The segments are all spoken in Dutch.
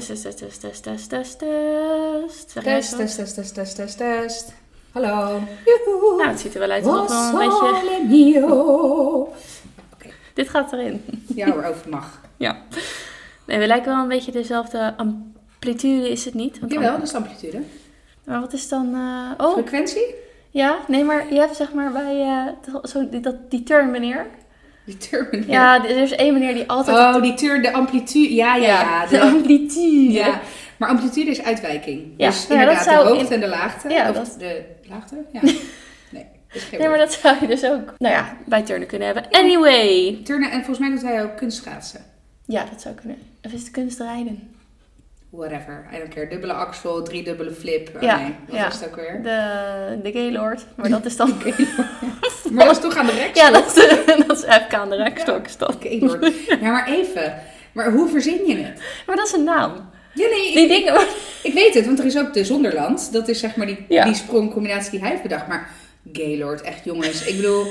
Test, test, test, test, test, test, test, test. Test, test, test, test, test. Hallo. Joehoe. Nou, het ziet er wel uit Oh, we een beetje... Dit gaat erin. Ja hoor, over mag. Ja. Nee, we lijken wel een beetje dezelfde amplitude, is het niet? Want Jawel, dat is de amplitude. Maar wat is dan... eh, Oh, Frequentie? ja. Nee, maar je hebt zeg maar bij... eh, zo, dat, die turn meneer. Die. Ja, er is één meneer die altijd... Oh, die turn, de amplitude. Ja, ja, ja. de de- amplitude. ja. Maar amplitude is uitwijking. Ja, Dus ja, inderdaad, dat zou de hoogte in- en de laagte. Ja, of dat- de laagte? Ja. Nee, maar dat zou je dus ook, nou ja, bij turnen kunnen hebben. Anyway. Turnen, en volgens mij doet hij ook kunstschaatsen. Ja, dat zou kunnen. Of is het kunstrijden? Whatever, I don't care. Dubbele axel, drie dubbele flip. Oh, Ja, nee, wat ja. is het ook weer? De, de Gaylord. Maar dat is dan... Maar dat is toch aan de rek? ja, dat is, dat is FK aan de rekstok. is dat. Oké, Lord. Ja, maar even. Maar hoe verzin je het? Maar dat is een naam. Ja, nee, Die ik, dingen... ik weet het, want er is ook de Zonderland. Dat is zeg maar die, Ja. die sprongcombinatie die hij heeft bedacht. Maar Gaylord, echt jongens. Ik bedoel,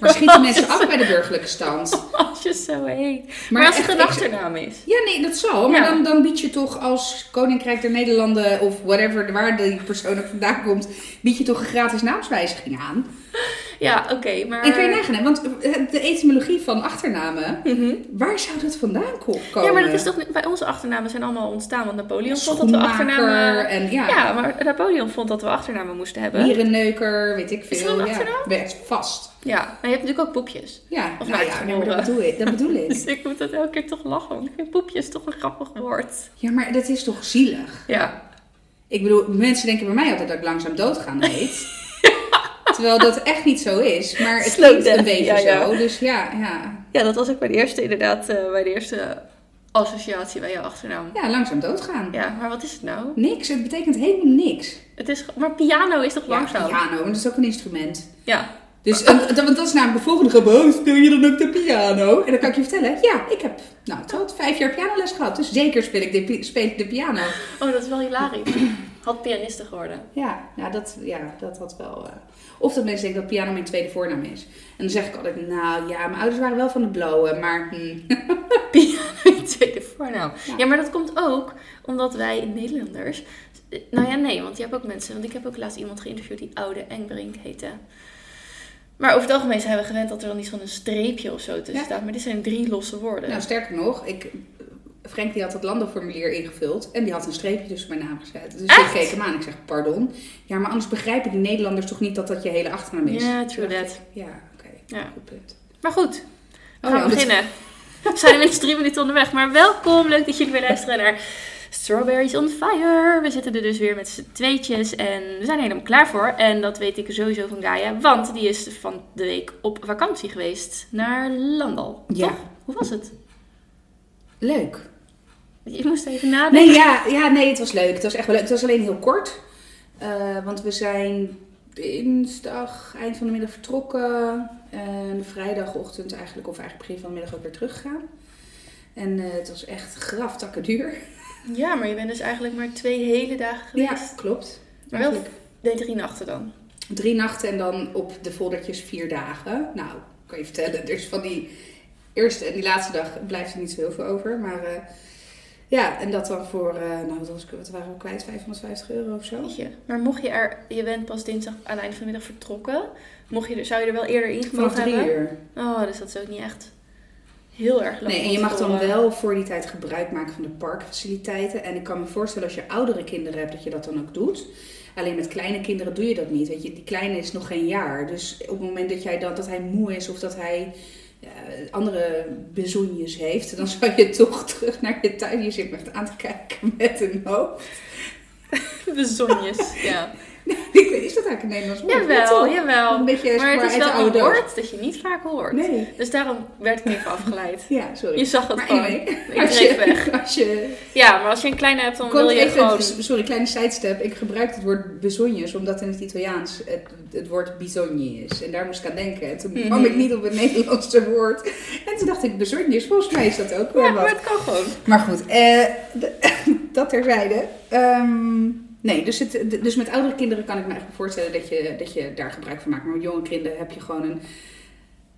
maar schieten mensen af bij de burgerlijke stand? Als je zo heet. Maar, als het een achternaam is. Ja, nee, dat zal. Maar Ja. dan, dan bied je toch als Koninkrijk der Nederlanden of whatever, waar die persoon ook vandaan komt, bied je toch een gratis naamswijziging aan. Ja, oké, maar... En kun je nagaan, hè, want eh, de etymologie van achternamen, Mhm. waar zou dat vandaan ko- komen? Ja, maar dat is toch... Bij onze achternamen zijn allemaal ontstaan. Want Napoleon vond dat we achternamen... en ja, Ja, maar Napoleon vond dat we achternamen moesten hebben. mierenneuker, weet ik Is veel. dat een ja, achternaam? Best vast. Ja, maar je hebt natuurlijk ook poepjes. Ja, Of nou ja, nee, dat bedoel ik. Dat bedoel ik. Dus ik moet dat elke keer toch lachen. Want ik vind poepjes toch een grappig woord. Ja, maar dat is toch zielig? Ja. Ik bedoel, mensen denken bij mij altijd dat ik langzaam doodgaan heet. Terwijl dat echt niet zo is. Maar het Slow klinkt een beetje ja, ja. zo. Dus ja, ja. Ja, dat was ook bij de eerste inderdaad, eh, bij de eerste associatie bij je achternaam. Ja, langzaam doodgaan. Ja, maar wat is het nou? Niks, het betekent helemaal niks. Het is, maar piano is toch Ja, langzaam? piano, maar dat is ook een instrument. Ja. Dus en, dat, want dat is namelijk de volgende grap. Oh, speel je dan ook de piano? En dan kan ik je vertellen, ja, ik heb nou, tot vijf jaar pianoles gehad. Dus zeker speel ik de, speel ik de piano. Oh, dat is wel hilarisch. Had pianiste geworden. Ja, nou, dat, ja, dat had wel... eh, Of dat mensen denken dat piano mijn tweede voornaam is. En dan zeg ik altijd, nou ja, mijn ouders waren wel van het blowen, maar... Hm. Piano in tweede voornaam. Ja. Ja. maar dat komt ook omdat wij Nederlanders... Nou ja, nee, want je hebt ook mensen... Want ik heb ook laatst iemand geïnterviewd die Oude Engbrink heette. Maar over het algemeen zijn we gewend dat er dan iets van een streepje of zo tussen Ja. staat. Maar dit zijn drie losse woorden. Nou, sterker nog, ik, Frank die had het landenformulier ingevuld en die had een streepje tussen mijn naam gezet. Dus Echt? ik keek hem aan ik zeg, pardon. Ja, maar anders begrijpen die Nederlanders toch niet dat dat je hele achternaam is? Ja, true that. Ja, oké. Ja. Goed punt. Maar goed, we Oh gaan ja, dat- beginnen. We zijn inmiddels drie minuten onderweg. Maar welkom, leuk dat jullie weer luisteren naar Strawberries on Fire. We zitten er dus weer met z'n tweetjes en we zijn er helemaal klaar voor. En dat weet ik sowieso van Gaia, want die is van de week op vakantie geweest naar Landal. Ja. Toch? Hoe was het? Leuk. Je moest even nadenken. Nee, ja, ja, nee, het was leuk. Het was echt wel leuk. Het was alleen heel kort. Eh, want we zijn dinsdag, eind van de middag vertrokken. En vrijdagochtend eigenlijk, of eigenlijk begin van de middag ook weer teruggegaan. En eh, het was echt graftakken duur. Ja, maar je bent dus eigenlijk maar twee hele dagen geweest. Ja, klopt. Maar wel drie nachten dan. drie nachten en dan op de foldertjes vier dagen. Nou, kan je vertellen. Dus van die eerste en die laatste dag blijft er niet zo heel veel over. Maar eh, ja, en dat dan voor, eh, nou wat, was ik, wat waren we kwijt? 550 euro of zo? Je. Maar mocht je er, je bent pas dinsdag aan het einde van de middag vertrokken. Mocht je er, zou je er wel eerder in Vanaf mogen drie hebben? uur. Oh, dus dat is ook niet echt heel erg lang. Nee, en je mag dan wel voor die tijd gebruik maken van de parkfaciliteiten. En ik kan me voorstellen als je oudere kinderen hebt, dat je dat dan ook doet. Alleen met kleine kinderen doe je dat niet. Weet je, die kleine is nog geen jaar. Dus op het moment dat, jij dan, dat hij moe is of dat hij ja, andere bezoenjes heeft, dan zou je toch terug naar je tuin. Je zit me echt aan te kijken met een hoofd. De zonjes, ja. Ik weet, is dat eigenlijk een Nederlands woord? Ja, jawel, jawel. Een beetje Maar het is wel een woord dat je niet vaak hoort. Nee. Dus daarom werd ik even afgeleid. Ja, sorry. Je zag het maar gewoon. anyway, Ik als je, weg. als je Ja, maar als je een kleine hebt, dan wil je even, gewoon... Sorry, kleine sidestep. Ik gebruik het woord besognes omdat in het Italiaans het, het woord bisogni is. En daar moest ik aan denken. En toen Mhm. kwam ik niet op het Nederlandse woord. En toen dacht ik, besognes, volgens mij is dat ook wel Ja, wat. maar het kan gewoon. Maar goed, eh, dat terzijde. Ehm, nee, dus, het, dus met oudere kinderen kan ik me eigenlijk voorstellen dat je, dat je daar gebruik van maakt. Maar met jonge kinderen heb je gewoon een...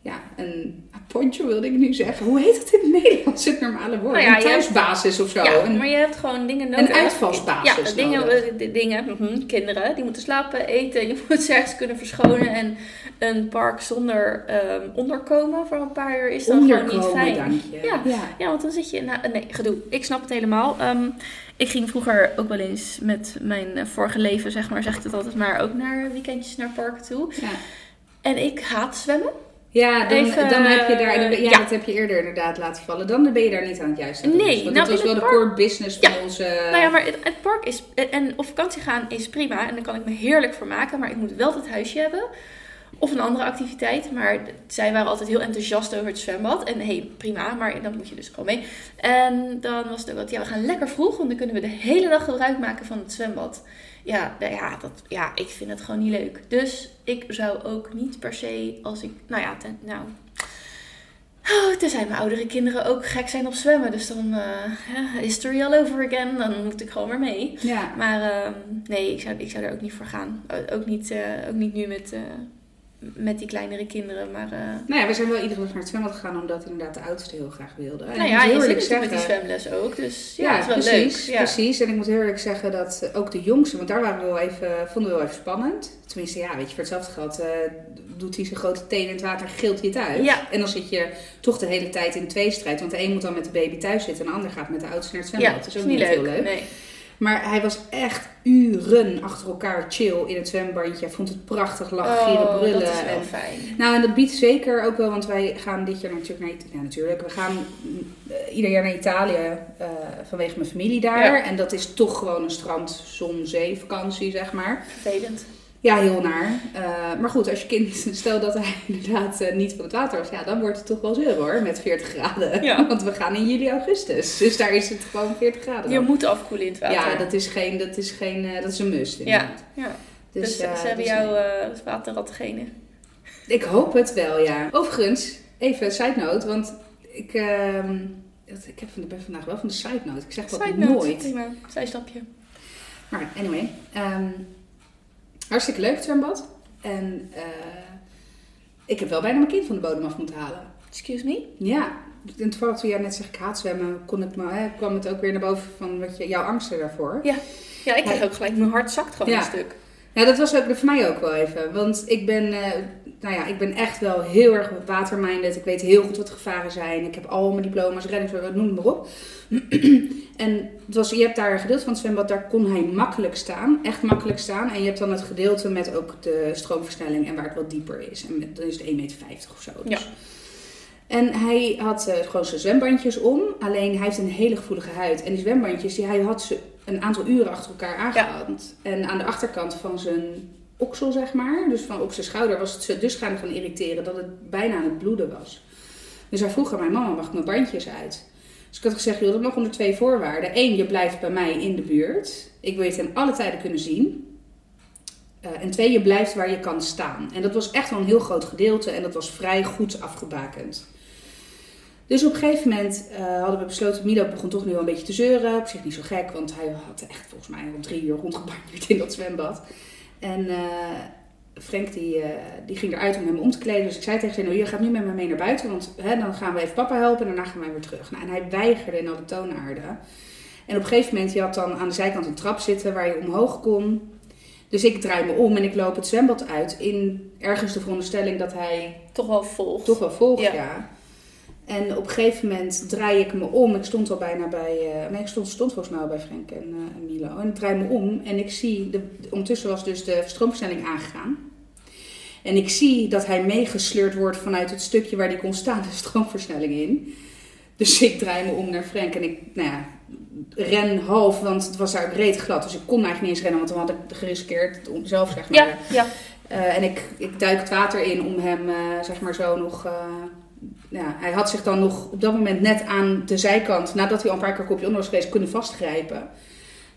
ja, een poncho wilde ik nu zeggen. Hoe heet het in het Nederlands, het normale woord? Nou ja, een hebt- thuisbasis of zo. Ja, een, maar je hebt gewoon dingen nodig. een uitvalsbasis Ja, dingen, nodig. eh, dingen mhm, kinderen, die moeten slapen, eten. Je moet ze ergens kunnen verschonen. En een park zonder ehm, onderkomen voor een paar uur is dan gewoon niet fijn. je. Ja. Ja, want dan zit je... Nou, nee, gedoe. Ik snap het helemaal. Ehm, ik ging vroeger ook wel eens met mijn eh, vorige leven, zeg maar, zeg ik het altijd maar, ook naar weekendjes naar parken toe. Ja. En ik haat zwemmen. Ja, dan, Even, dan heb je daar, dan ja, ja. dat heb je eerder inderdaad laten vallen. Dan ben je daar niet aan het juiste. Nee, Dus, want nou, dat was wel de core business van Ja. onze... Nou ja, maar het, het park is... En op vakantie gaan is prima. En daar kan ik me heerlijk voor maken. Maar ik moet wel het huisje hebben. Of een andere activiteit. Maar zij waren altijd heel enthousiast over het zwembad. En hé, hey, prima. Maar dan moet je dus gewoon mee. En dan was het ook wat... Ja, we gaan lekker vroeg. Want dan kunnen we de hele dag gebruik maken van het zwembad. Ja, nou ja, dat, ja, ik vind het gewoon niet leuk. Dus ik zou ook niet per se als ik... Nou ja, ten, nou... Oh, tenzij mijn oudere kinderen ook gek zijn op zwemmen. Dus dan ja, history all over again. Dan moet ik gewoon maar mee. Ja, Maar ehm, nee, ik zou, ik zou er ook niet voor gaan. Ook niet, eh, ook niet nu met, eh, met die kleinere kinderen. Maar eh, nou ja, we zijn wel iedere dag naar het zwembad gegaan omdat inderdaad de oudste heel graag wilde. En nou ja, moet je heel zit met die zwemles ook. Dus ja, is wel precies, leuk. Ja. precies. En ik moet heel eerlijk zeggen dat ook de jongste, want daar waren we wel even, vonden we wel even spannend. Tenminste, ja, weet je, voor hetzelfde geld eh, doet hij zijn grote teen in het water, gilt hij het uit. Ja. En dan zit je toch de hele tijd in de tweestrijd. Want de een moet dan met de baby thuis zitten en de ander gaat met de oudste naar het zwembad. Ja, dat is ook niet, heel leuk. Nee. Maar hij was echt uren achter elkaar chill in het zwembandje. Hij vond het prachtig, gieren, Oh, brullen. dat is wel en fijn. nou, en dat biedt zeker ook wel, want wij gaan dit jaar natuurlijk naar Italië. Ja, natuurlijk. We gaan eh, ieder jaar naar Italië eh, vanwege mijn familie daar. Ja. En dat is toch gewoon een strand, zon, zee vakantie, zeg maar. Vervelend. Ja, heel naar. Eh, maar goed, als je kind, stel dat hij inderdaad eh, niet van het water was, ja, dan wordt het toch wel zeur hoor, met 40 graden. Ja. Want we gaan in juli, augustus. Dus daar is het gewoon 40 graden. Je dan. moet afkoelen in het water. ja, dat is geen, dat is geen, eh, dat is een must inderdaad. ja. Dus, Dus, ze hebben dus, jou het waterratgene. Ik hoop het wel, ja. Overigens, even side note, want ik, ehm, ik heb van de, ben vandaag wel van de side note. Ik zeg dat Side note, nooit. Prima, zijstapje. Maar anyway, ehm, hartstikke leuk het zwembad. En eh, ik heb wel bijna mijn kind van de bodem af moeten halen. Excuse me? Ja, en toevallig toen jij net zegt ik haat zwemmen, kon ik me, hè, kwam het ook weer naar boven van wat je, jouw angsten daarvoor. Ja, ik kreeg ook gelijk, mijn hart zakt gewoon Ja. een stuk. Ja, dat was ook voor mij ook wel even. Want ik ben, eh, nou ja, ik ben echt wel heel erg waterminded. Ik weet heel goed wat de gevaren zijn. Ik heb al mijn diploma's, reddings, noem maar op. en het was, je hebt daar een gedeelte van het zwembad, daar kon hij makkelijk staan. Echt makkelijk staan. En je hebt dan het gedeelte met ook de stroomversnelling en waar het wat dieper is. En met, dan is het 1,50 meter of zo. Dus. Ja. En hij had eh, gewoon zijn zwembandjes om. Alleen hij heeft een hele gevoelige huid. En die zwembandjes, die, hij had ze een aantal uren achter elkaar aangehad. En aan de achterkant van zijn oksel, zeg maar, dus van op zijn schouder, was het dusdanig gaan irriteren dat het bijna aan het bloeden was. Dus hij vroeg aan mijn mama, mag ik mijn bandjes uit? Dus ik had gezegd, joh, dat mag onder twee voorwaarden. Eén, je blijft bij mij in de buurt. Ik wil je ten alle tijden kunnen zien. Eh, en twee, je blijft waar je kan staan. En dat was echt wel een heel groot gedeelte en dat was vrij goed afgebakend. Dus op een gegeven moment eh, hadden we besloten, Milo begon toch nu wel een beetje te zeuren. Op zich niet zo gek, want hij had echt volgens mij al drie uur rondgebanjerd in dat zwembad. En eh, Frank die, eh, die ging eruit om hem om te kleden. Dus ik zei tegen hem, je gaat nu met me mee naar buiten, want hè, dan gaan we even papa helpen en daarna gaan wij weer terug. Nou, en hij weigerde in alle toonaarden. En op een gegeven moment, je had dan aan de zijkant een trap zitten waar je omhoog kon. Dus ik draai me om en ik loop het zwembad uit in ergens de veronderstelling dat hij Toch wel volgt. toch wel volgt, ja. Ja. En op een gegeven moment draai ik me om. Ik stond al bijna bij... eh, nee, ik stond, stond volgens mij al bij Frank en, eh, en Milo. En ik draai me om en ik zie... De, ondertussen was dus de stroomversnelling aangegaan. En ik zie dat hij meegesleurd wordt vanuit het stukje waar hij kon staan, de stroomversnelling in. Dus ik draai me om naar Frank en ik, nou ja, ren half, want het was daar reet glad. Dus ik kon eigenlijk niet eens rennen, want dan had ik geriskeerd om zelf, zeg maar, Ja, ja. eh, en ik, ik duik het water in om hem, zeg maar zo nog... ja, hij had zich dan nog op dat moment net aan de zijkant, nadat hij al een paar keer kopje onder was geweest, kunnen vastgrijpen.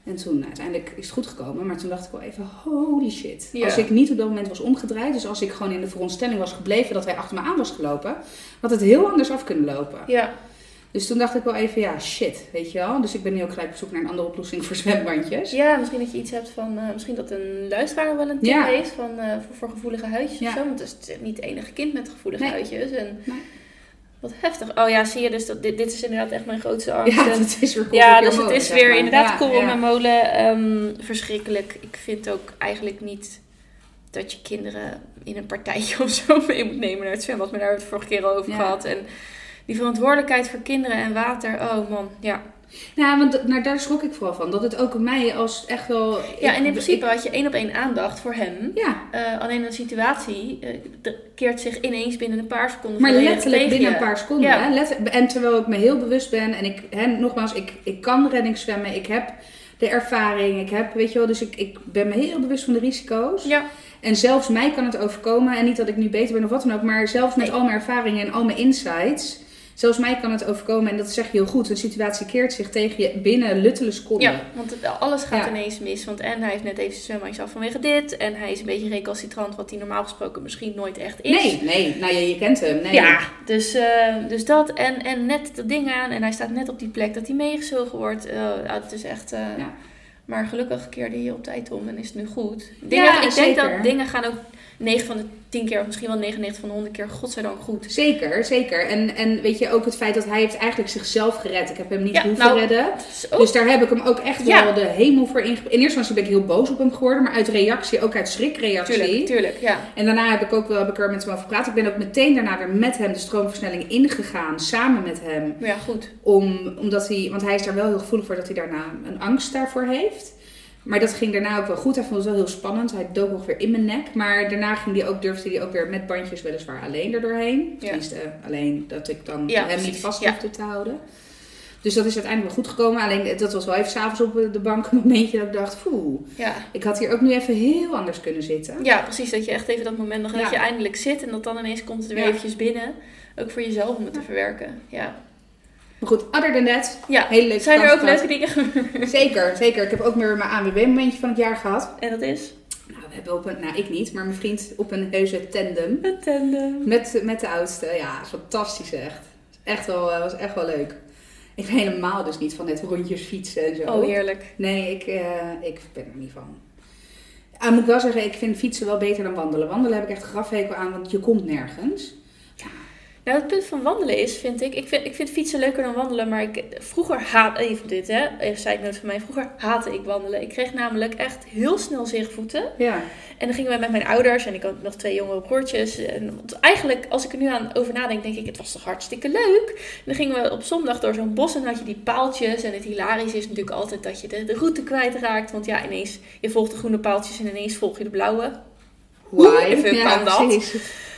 En toen nou, uiteindelijk is het goed gekomen, maar toen dacht ik wel even, holy shit. Ja. Als ik niet op dat moment was omgedraaid, dus als ik gewoon in de veronderstelling was gebleven dat hij achter me aan was gelopen, had het heel anders af kunnen lopen. ja. Dus toen dacht ik wel even, ja, shit, weet je wel. Dus ik ben nu ook gelijk op zoek naar een andere oplossing voor zwembandjes. Ja, misschien dat je iets hebt van, eh, misschien dat een luisteraar wel een tip Ja. heeft van, eh, voor, voor gevoelige huidjes Ja. of zo. Want het is niet het enige kind met gevoelige Nee. huidjes. En Nee. wat heftig. Oh ja, zie je dus, dat, dit, dit is inderdaad echt mijn grootste angst. Ja, het is weer Ja, kool op dus het is weer maar. inderdaad Ja, ja. mijn molen. Ehm, verschrikkelijk. Ik vind ook eigenlijk niet dat je kinderen in een partijtje of zo mee moet nemen naar het zwembad. Maar daar hebben we het vorige keer al over Ja. gehad. En die verantwoordelijkheid voor kinderen en water. Oh man, ja. Ja, want nou, daar schrok ik vooral van. Dat het ook mij als echt wel... Ja, en in principe ik- had je één op één aandacht voor hem. ja, Eh, alleen een situatie eh, keert zich ineens binnen een paar seconden maar letterlijk binnen een paar seconden. Ja. Hè? Let- en terwijl ik me heel bewust ben en ik, hè, nogmaals, ik, ik kan reddingszwemmen, ik heb de ervaring, ik heb, weet je wel, dus ik, ik ben me heel bewust van de risico's. Ja, En zelfs mij kan het overkomen. En niet dat ik nu beter ben of wat dan ook. Maar zelfs met Nee. al mijn ervaringen en al mijn insights. Zelfs mij kan het overkomen. En dat zeg je heel goed. Een situatie keert zich tegen je binnen luttele seconden. ja, want het- alles gaat Ja. ineens mis. Want en hij heeft net even zijn zwembandjes af vanwege dit. En hij is een beetje recalcitrant, wat hij normaal gesproken misschien nooit echt is. Nee, nee. Nou, je, je kent hem. Nee. Ja, dus, eh, dus dat. En, en net dat ding aan. En hij staat net op die plek dat hij meegezogen wordt. Eh, ja, het is echt... eh, Ja. Maar gelukkig keerde je op tijd om en is het nu goed. Dingen, Ja, ik denk dat dingen gaan ook 9 van de 10 keer, of misschien wel 99 van de 100 keer, godzijdank goed. Zeker, zeker. En, en weet je ook het feit dat hij heeft eigenlijk zichzelf gered. Ik heb hem niet Ja, hoeven nou, redden. Dus ook- Dus daar heb ik hem ook echt Ja. wel de hemel voor inge... In eerste instantie ben ik heel boos op hem geworden. Maar uit reactie, ook uit schrikreactie. tuurlijk, tuurlijk, ja. En daarna heb ik ook wel heb ik er met hem over gepraat. Ik ben ook meteen daarna weer met hem de stroomversnelling ingegaan. Samen met hem. Ja, goed. Om, omdat hij, want hij is daar wel heel gevoelig voor dat hij daarna een angst daarvoor heeft. Maar dat ging daarna ook wel goed. Hij vond het wel heel spannend. Hij dook nog weer in mijn nek. Maar daarna ging hij ook, durfde hij ook weer met bandjes weliswaar alleen er doorheen. Ja. Tenminste, alleen dat ik dan Ja, hem precies. niet vast Ja. hoefde te houden. Dus dat is uiteindelijk wel goed gekomen. Alleen dat was wel even s'avonds op de bank een momentje dat ik dacht... Poeh, Ja. ik had hier ook nu even heel anders kunnen zitten. ja, precies. Dat je echt even dat moment nog, dat je eindelijk zit en dat dan ineens komt het er weer eventjes binnen. Ook voor jezelf om het te verwerken. Ja. Maar goed, other than that, Ja. hele leuke Zijn er ook leuke dingen gebeurd? Zeker, zeker. Ik heb ook weer mijn ANWB-momentje van het jaar gehad. En dat is? Nou, we hebben op een, nou ik niet, maar mijn vriend op een heuse tandem. Het tandem. Met, met de oudste. Ja, fantastisch echt. Echt wel, eh, was echt wel leuk. Ik ben helemaal dus niet van het rondjes fietsen en zo. Oh, heerlijk. Nee, ik, eh, ik ben er niet van. Ah, moet ik wel zeggen, ik vind fietsen wel beter dan wandelen. Wandelen heb ik echt grafhekel aan, want je komt nergens. Nou, het punt van wandelen is, vind ik, ik vind, ik vind fietsen leuker dan wandelen, maar ik, vroeger haat, even dit hè, even side note van mij, vroeger haatte ik wandelen. Ik kreeg namelijk echt heel snel zeegvoeten. Ja. En dan gingen we met mijn ouders en ik had nog twee jongere broertjes. En eigenlijk, als ik er nu aan over nadenk, denk ik, het was toch hartstikke leuk. En dan gingen we op zondag door zo'n bos en dan had je die paaltjes. En het hilarische is natuurlijk altijd dat je de, de route kwijtraakt. Want ja, ineens, je volgt de groene paaltjes en ineens volg je de blauwe. Hoe even ja, kan dat? precies.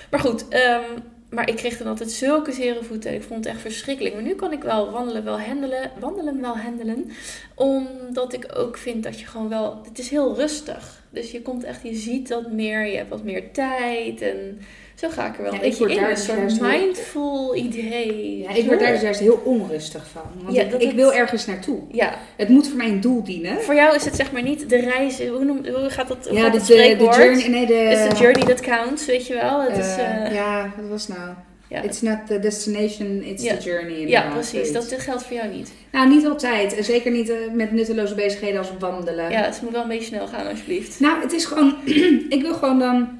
Maar goed, ehm, maar ik kreeg dan altijd zulke zere voeten. Ik vond het echt verschrikkelijk. Maar nu kan ik wel wandelen, wel handelen, wandelen, wel handelen. Omdat ik ook vind dat je gewoon wel... Het is heel rustig. Dus je komt echt, je ziet dat meer. Je hebt wat meer tijd. En zo ga ik er wel Ja, een beetje in. Een soort juist heel- mindful idee. Ja, ik word daar dus juist heel onrustig van. Want Ja, ik, dat ik het- wil ergens naartoe. Ja, Het moet voor mij een doel dienen. voor jou is het zeg maar niet de reis... Hoe, noem, hoe gaat dat, Ja, de, dat de, de journey. Nee, de, Het is de journey that counts, weet je wel. Het is, eh, eh, ja, wat was nou? ja. It's not the destination, it's Ja. the journey. ja, precies. Dat, geldt voor jou niet. Nou, niet altijd. En zeker niet eh, met nutteloze bezigheden als wandelen. Ja, het moet wel een beetje snel gaan alsjeblieft. Nou, het is gewoon... ik wil gewoon dan...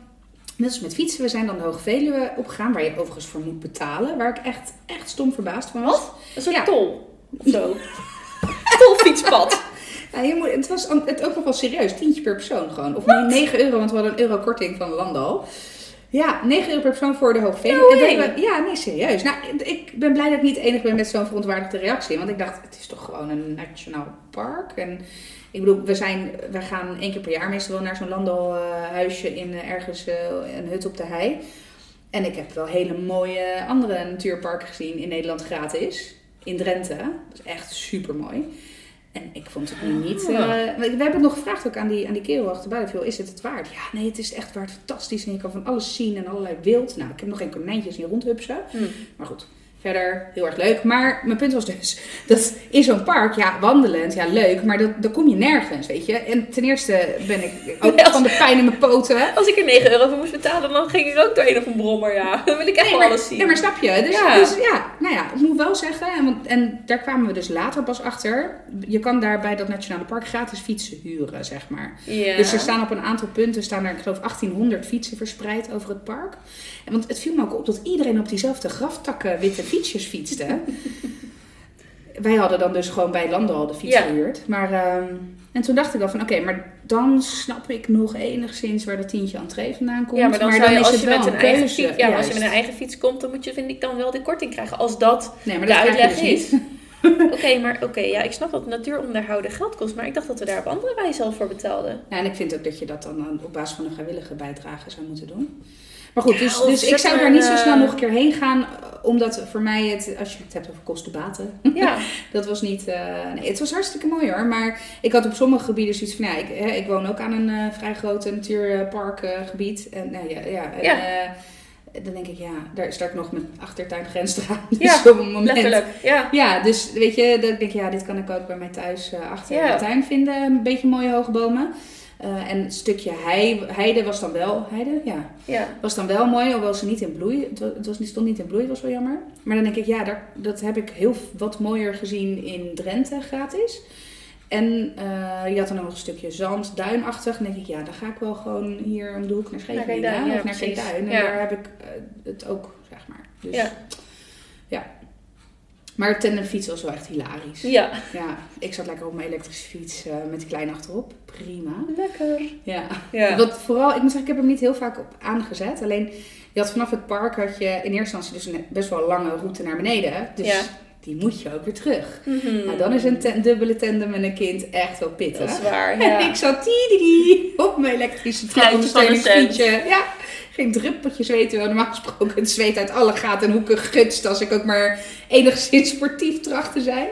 Net als met fietsen, we zijn dan de Hoge Veluwe opgegaan, waar je overigens voor moet betalen. Waar ik echt, echt stom verbaasd van was. Wat? Een soort Ja. tol. Of zo. Tolfietspad. Ja, je moet, het was het ook nog wel serieus, tientje per persoon gewoon. Of nee, 9 euro, want we hadden een euro korting van Landal. Ja, 9 euro per persoon voor de Hoge Veluwe. No En way. dat we- ja, nee, serieus. Nou, ik ben blij dat ik niet de enige ben met zo'n verontwaardigde reactie. Want ik dacht, het is toch gewoon een nationaal park. En ik bedoel, we, zijn, we gaan één keer per jaar meestal wel naar zo'n landalhuisje in eh, ergens eh, een hut op de hei. En ik heb wel hele mooie andere natuurparken gezien in Nederland gratis. In Drenthe. Dat is echt super mooi. En ik vond het nu niet. Ah. eh, we hebben het nog gevraagd ook aan die, aan die kerel achterbij. Veel, is het het waard? Ja, nee, het is echt waard. Fantastisch. En je kan van alles zien en allerlei wild. Nou, ik heb nog geen konijntjes in rondhupsen. Hm. Maar goed, Verder heel erg leuk. Maar mijn punt was dus, dat in zo'n park, ja, wandelend, ja, leuk. Maar dat, dan kom je nergens, weet je. En ten eerste ben ik ook Nee, als- van de pijn in mijn poten. Als ik er 9 euro voor moest betalen, dan ging ik ook doorheen op een brommer, ja. Dan wil ik echt Nee, wel maar, alles zien. ja, maar snap je? Dus Ja. dus ja, nou ja, ik moet wel zeggen, en, want, en daar kwamen we dus later pas achter. Je kan daar bij dat nationale park gratis fietsen huren, zeg maar. Ja. Dus er staan op een aantal punten, staan er, ik geloof 1800 fietsen verspreid over het park. En want het viel me ook op dat iedereen op diezelfde graftakken witte fietsjes fietste. Wij hadden dan dus gewoon bij Landal de fiets Ja. gehuurd. Maar, ehm, en toen dacht ik al van, oké, maar dan snap ik nog enigszins waar dat tientje entree vandaan komt. Ja, maar dan zou je, is als het je wel met een een eigen fiets, ja, maar als je met een eigen fiets komt, dan moet je, vind ik, dan wel de korting krijgen. Als dat Nee, maar de dat uitleg dus is. Oké, maar oké, ja, ik snap dat natuuronderhouden geld kost, maar ik dacht dat we daar op andere wijze al voor betaalden. Ja, en ik vind ook dat je dat dan op basis van een vrijwillige bijdrage zou moeten doen. Maar goed, dus, dus ik zou daar niet zo een, snel eh, nog een keer heen gaan. Omdat voor mij het, als je het hebt over kosten-baten, Ja, dat was niet... eh, nee, het was hartstikke mooi hoor. Maar ik had op sommige gebieden zoiets van... Ja, ik, hè, ik woon ook aan een eh, vrij groot natuurparkgebied. en nou ja, ja, en, Ja. eh, dan denk ik, ja, daar is daar nog mijn achtertuingrens eraan. Dus Ja, op een moment... letterlijk. Ja. Ja, dus weet je, dat ik denk ja, dit kan ik ook bij mij thuis eh, achter in de tuin vinden. Een beetje mooie hoge bomen. Eh, en een stukje hei, heide was dan wel, heide, ja, Ja. was dan wel mooi, hoewel ze niet in bloei, het, wa- het was, niet- stond niet in bloei, was wel jammer. Maar dan denk ik, ja, daar, dat heb ik heel wat mooier gezien in Drenthe gratis. En eh, je had dan nog een stukje zand, duinachtig. Dan denk ik, ja, dan ga ik wel gewoon hier om de hoek naar Scheveningen. Ja, of naar. Keeduin. En daar heb ik eh, het ook, zeg maar. Dus, Ja. ja. Maar tandemfiets was wel echt hilarisch. Ja. Ja, ik zat lekker op mijn elektrische fiets eh, met die kleine achterop. Prima. Lekker. Ja. Ja. Wat vooral, ik moet zeggen, ik heb hem niet heel vaak op aangezet. Alleen, je had vanaf het park had je in eerste instantie dus een best wel lange route naar beneden. Dus Ja. Die moet je ook weer terug. Mhm. Nou, dan is een ten- dubbele tandem met een kind echt wel pittig. Dat is waar, En ja. ik zat die op mijn elektrische trapondersteuningsfietsje. Ja, geen druppeltje zweten. Terwijl normaal gesproken het zweet uit alle gaten en hoeken gutst als ik ook maar enigszins sportief tracht te zijn.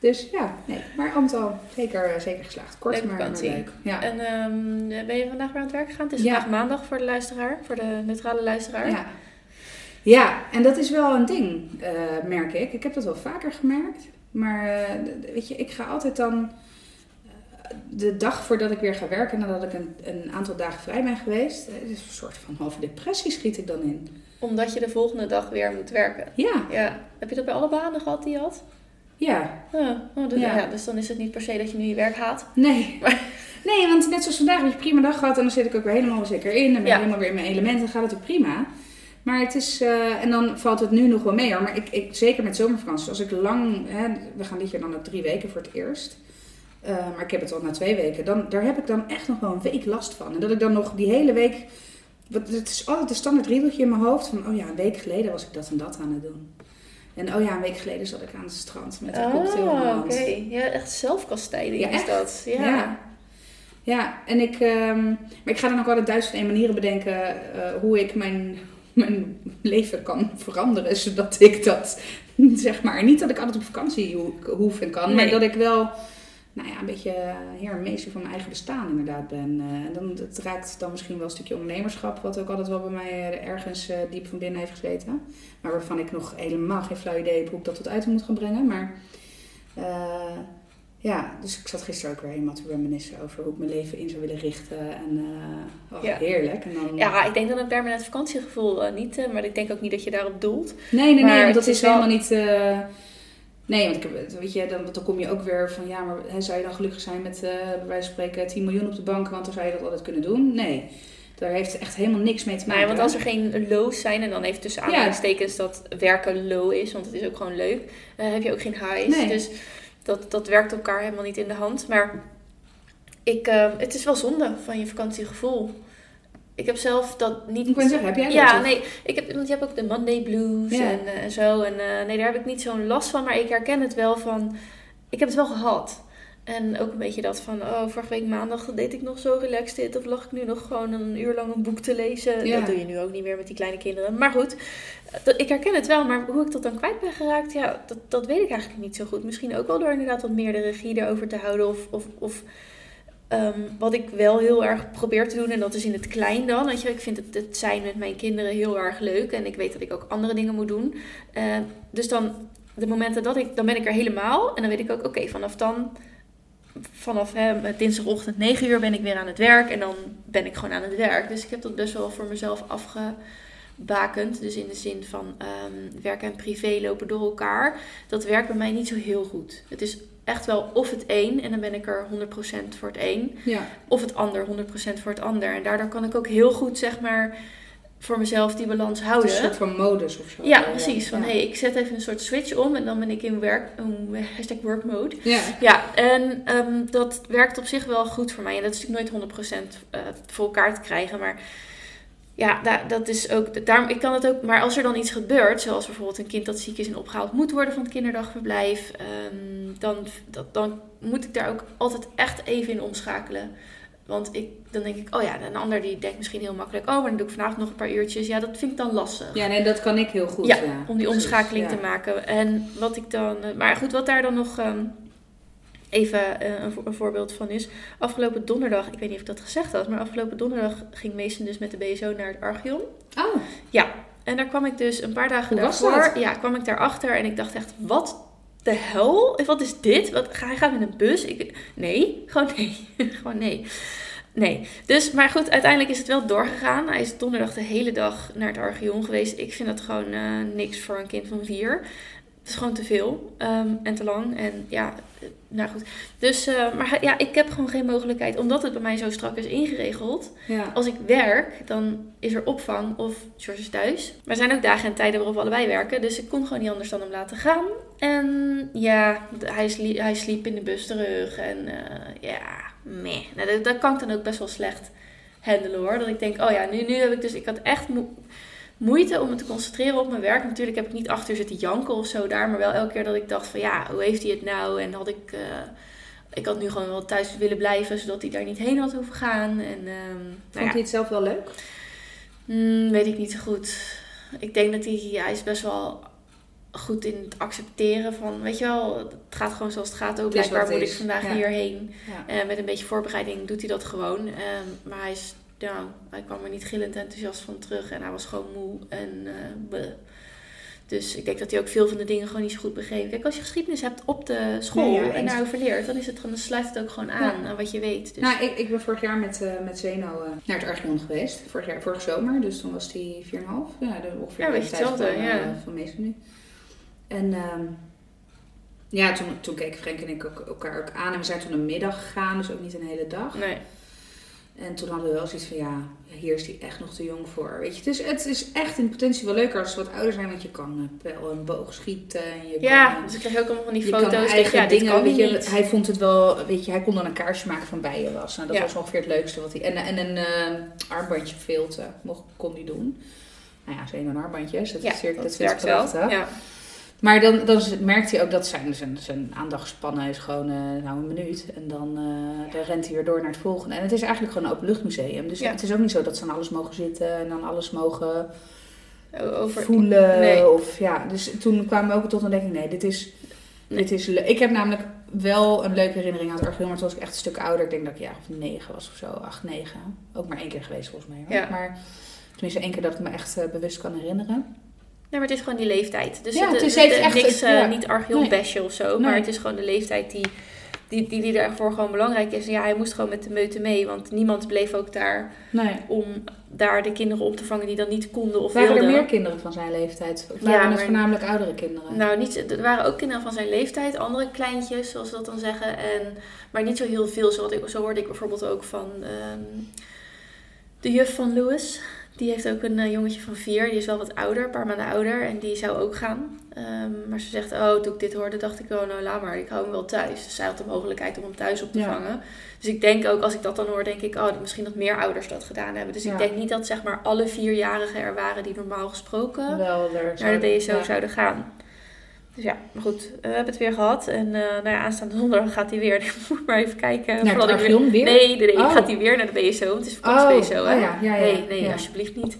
Dus ja, nee. Maar Amtal, zeker, zeker geslaagd. Kort, maar, maar leuk. Ja. En ehm, ben je vandaag weer aan het werk gegaan? Het is Ja. vandaag maandag voor de luisteraar, voor de neutrale luisteraar. Ja. Ja, en dat is wel een ding, eh, merk ik. Ik heb dat wel vaker gemerkt. Maar eh, weet je, ik ga altijd dan eh, de dag voordat ik weer ga werken, nadat ik een, een aantal dagen vrij ben geweest, is een soort van halve depressie schiet ik dan in. Omdat je de volgende dag weer moet werken. Ja, Ja. Heb je dat bij alle banen gehad die je had? ja, Ah, oh, dus, Ja. ja. dus dan is het niet per se dat je nu je werk haat. nee. Nee, want net zoals vandaag heb je een prima dag gehad en dan zit ik ook weer helemaal zeker in. Dan ben ik helemaal weer in mijn element en gaat het ook prima. Maar het is, eh, en dan valt het nu nog wel mee hoor. Maar ik, ik, zeker met zomervakantie, als ik lang, hè, we gaan dit jaar dan ook drie weken voor het eerst. Eh, maar ik heb het al na twee weken. Dan, daar heb ik dan echt nog wel een week last van. En dat ik dan nog die hele week, wat, het is altijd een standaard riedeltje in mijn hoofd. Van, oh ja, een week geleden was ik dat en dat aan het doen. En oh ja, een week geleden zat ik aan het strand met een cocktail in mijn Ah, hand. oké. Ja, echt zelfkastijding Ja, is echt. dat. Ja. Ja. Ja, en ik, ehm, maar ik ga dan ook altijd duizend en manieren bedenken eh, hoe ik mijn, mijn leven kan veranderen. Zodat ik dat, zeg maar, niet dat ik altijd op vakantie ho- hoef en kan, maar dat ik wel, nou ja, een beetje heer en meester van mijn eigen bestaan inderdaad ben. Eh, en dan, het raakt dan misschien wel een stukje ondernemerschap, wat ook altijd wel bij mij eh, ergens eh, diep van binnen heeft gezeten. Maar waarvan ik nog helemaal geen flauw idee heb hoe ik dat tot uiting moet gaan brengen. Maar ja, dus ik zat gisteren ook weer helemaal te reminiscen over hoe ik mijn leven in zou willen richten. En eh, oh, Ja. heerlijk. En dan, Ja, ik denk dan een permanent vakantiegevoel eh, niet, eh, maar ik denk ook niet dat je daarop doelt. nee, nee, maar nee, want dat is wel- helemaal niet... eh, nee, want ik heb, weet je, dan, dan kom je ook weer van... Ja, maar hè, zou je dan gelukkig zijn met, eh bij wijze van spreken, 10 miljoen op de bank? Want dan zou je dat altijd kunnen doen. Nee, daar heeft echt helemaal niks mee te maken. Nee, want als er geen lows zijn, en dan heeft tussen aanhalingstekens dat werken low is, want het is ook gewoon leuk, eh, heb je ook geen highs. Nee. Dus dat, dat werkt elkaar helemaal niet in de hand. Maar ik, eh, het is wel zonde van je vakantiegevoel. Ik heb zelf dat niet... Ik wou zeggen, heb jij dat? Ja, nee, ik heb, want je hebt ook de Monday blues en, eh, en zo. En eh, nee, daar heb ik niet zo'n last van, maar ik herken het wel van... Ik heb het wel gehad. En ook een beetje dat van, oh, vorige week maandag deed ik nog zo relaxed dit. Of lag ik nu nog gewoon een uur lang een boek te lezen. Ja. Dat doe je nu ook niet meer met die kleine kinderen. Maar goed, ik herken het wel. Maar hoe ik dat dan kwijt ben geraakt, ja, dat, dat weet ik eigenlijk niet zo goed. Misschien ook wel door inderdaad wat meer de regie erover te houden. Of, of, of Ehm, wat ik wel heel erg probeer te doen, en dat is in het klein dan. Weet je, ik vind het, het zijn met mijn kinderen heel erg leuk. En ik weet dat ik ook andere dingen moet doen. Eh, dus dan, de momenten dat ik, dan ben ik er helemaal. En dan weet ik ook, oké, vanaf dan, vanaf hè, dinsdagochtend 9 uur ben ik weer aan het werk. En dan ben ik gewoon aan het werk. Dus ik heb dat best wel voor mezelf afgebakend. Dus in de zin van um, werk en privé lopen door elkaar. Dat werkt bij mij niet zo heel goed. Het is echt wel of het een en dan ben ik er 100% voor het een. Ja. Of het ander 100% voor het ander. En daardoor kan ik ook heel goed, zeg maar, voor mezelf die balans houden. een soort van modus of zo. Ja, precies. Van ja. hey, ik zet even een soort switch om en dan ben ik in werk, um, hashtag work mode. Ja. Ja, en ehm, dat werkt op zich wel goed voor mij. En dat is natuurlijk nooit 100% eh, voor elkaar te krijgen, maar ja, da- dat is ook, daarom, ik kan het ook, maar als er dan iets gebeurt, zoals bijvoorbeeld een kind dat ziek is en opgehaald moet worden van het kinderdagverblijf, ehm, dan, dat, dan moet ik daar ook altijd echt even in omschakelen. Want ik, dan denk ik, oh ja, een ander die denkt misschien heel makkelijk, oh, maar dan doe ik vanavond nog een paar uurtjes. Ja, dat vind ik dan lastig. Ja, nee, dat kan ik heel goed. Ja, Ja, om die precies, omschakeling ja. te maken. En wat ik dan. eh, Maar goed, wat daar dan nog ehm, even eh, een, vo- een voorbeeld van is. Afgelopen donderdag, ik weet niet of ik dat gezegd had, maar afgelopen donderdag ging Mason dus met de BSO naar het Archeon. Oh, En daar kwam ik dus een paar dagen Hoe daarvoor. Ja, kwam ik daarachter en ik dacht echt, wat de hel? Wat is dit? Wat, hij gaat met een bus? Ik, nee, gewoon nee. gewoon nee. Nee. Dus, maar goed, uiteindelijk is het wel doorgegaan. Hij is donderdag de hele dag naar het Archeon geweest. Ik vind dat gewoon eh, niks voor een kind van vier. Het is gewoon te veel ehm, en te lang. En ja, nou goed. Dus, eh, maar ja, ik heb gewoon geen mogelijkheid. Omdat het bij mij zo strak is ingeregeld. ja. Als ik werk, dan is er opvang of George is thuis. Maar er zijn ook dagen en tijden waarop we allebei werken. Dus ik kon gewoon niet anders dan hem laten gaan. En ja, hij, slie- hij sliep in de bus terug. En eh, ja, meh. Nou, dat, dat kan ik dan ook best wel slecht handelen hoor. Dat ik denk, oh ja, nu, nu heb ik dus... Ik had echt mo- moeite om me te concentreren op mijn werk. Natuurlijk heb ik niet achter zitten janken of zo daar. Maar wel elke keer dat ik dacht van ja, hoe heeft hij het nou? En had ik... eh, ik had nu gewoon wel thuis willen blijven, zodat hij daar niet heen had hoeven gaan. En, ehm, nou Vond ja, hij het zelf wel leuk? Hmm, weet ik niet zo goed. Ik denk dat hij, ja, hij is best wel goed in het accepteren van, weet je wel, het gaat gewoon zoals het gaat. Ook blijkbaar moet ik vandaag ja. hierheen. Ja. En met een beetje voorbereiding doet hij dat gewoon. Ehm, maar hij is, hij kwam er niet gillend enthousiast van terug en hij was gewoon moe en eh. Dus ik denk dat hij ook veel van de dingen gewoon niet zo goed begreep. Kijk, als je geschiedenis hebt op de school ja, en daarover leert, dan, is het, dan sluit het ook gewoon aan aan wat je weet. Dus, Nou, ik, ik ben vorig jaar met, eh, met Zeno eh, naar het Archeon geweest. Vorig jaar, vorige zomer, dus toen was hij 4,5. Ja, de, ongeveer Ja, de beetje tijd hetzelfde, van, ja. van Mason nu. En ehm, ja, toen, toen keken Frank en ik elkaar ook aan. En we zijn toen een middag gegaan, dus ook niet een hele dag. nee. En toen hadden we wel zoiets van, ja, hier is hij echt nog te jong voor. Weet je, het is, het is echt in potentie wel leuker als ze wat ouder zijn. Want je kan eh, pijl en boog schieten. En je Ja, kan, dus ik kreeg ook allemaal van die foto's. Eigen ja, dit dingen, kan weet je, niet. Hij vond het wel, weet je, hij kon dan een kaarsje maken van bijenwas. Nou, dat Ja. was ongeveer het leukste wat hij... En, en een eh, armbandje filten mocht, kon hij doen. Nou ja, zijn een armbandjes. Dat, Ja, is, dat, dat dat werkt wel. Ja. Maar dan, dan merkt hij ook dat zijn, zijn, zijn aandachtspannen is gewoon eh, nou een minuut. En dan, eh, dan rent hij weer door naar het volgende. En het is eigenlijk gewoon een openluchtmuseum. Dus Ja. het is ook niet zo dat ze aan alles mogen zitten en dan alles mogen Over, voelen. Nee. Of, ja, dus toen kwamen we ook tot een ontdekking, nee, dit is, Nee. dit is le- Ik heb namelijk wel een leuke herinnering aan het Archeon, maar toen was ik echt een stuk ouder. Ik denk dat ik ja, of negen was of zo, acht, negen. Ook maar één keer geweest volgens mij. Hoor. Ja. Maar tenminste één keer dat ik me echt eh, bewust kan herinneren. Nee, maar het is gewoon die leeftijd. Dus Ja, het, het is het- echt- niks, eh, ja. niet archeon Nee. of zo. Maar Nee. het is gewoon de leeftijd die, die, die, die daarvoor gewoon belangrijk is. En ja, hij moest gewoon met de meute mee. Want niemand bleef ook daar Nee. om daar de kinderen op te vangen die dan niet konden of Waren er wilden. meer kinderen van zijn leeftijd? Of Ja, waren het maar- voornamelijk oudere kinderen? Nou, niet, er waren ook kinderen van zijn leeftijd, andere kleintjes, zoals ze dat dan zeggen. En, maar niet zo heel veel. Zo, ik, zo hoorde ik bijvoorbeeld ook van ehm, de juf van Louis. Die heeft ook een eh, jongetje van vier. Die is wel wat ouder, een paar maanden ouder. En die zou ook gaan. Ehm, maar ze zegt, oh, toen ik dit hoorde, dacht ik, oh, nou, laat maar. Ik hou hem wel thuis. Dus zij had de mogelijkheid om hem thuis op te Ja. vangen. Dus ik denk ook, als ik dat dan hoor, denk ik, oh, misschien dat meer ouders dat gedaan hebben. Dus Ja. ik denk niet dat, zeg maar, alle vierjarigen er waren die normaal gesproken Wel naar de BSO ja. zouden gaan. Dus ja, maar goed, we hebben het weer gehad. En eh nou ja, aanstaande zondag gaat hij weer. Ik moet maar even kijken. Naar het Archeon weer? Nee, nee, nee. Oh. gaat hij weer naar de BSO. Want het is Oh, vakantie-BSO, hè? oh ja, ja, ja, nee, nee, alsjeblieft niet.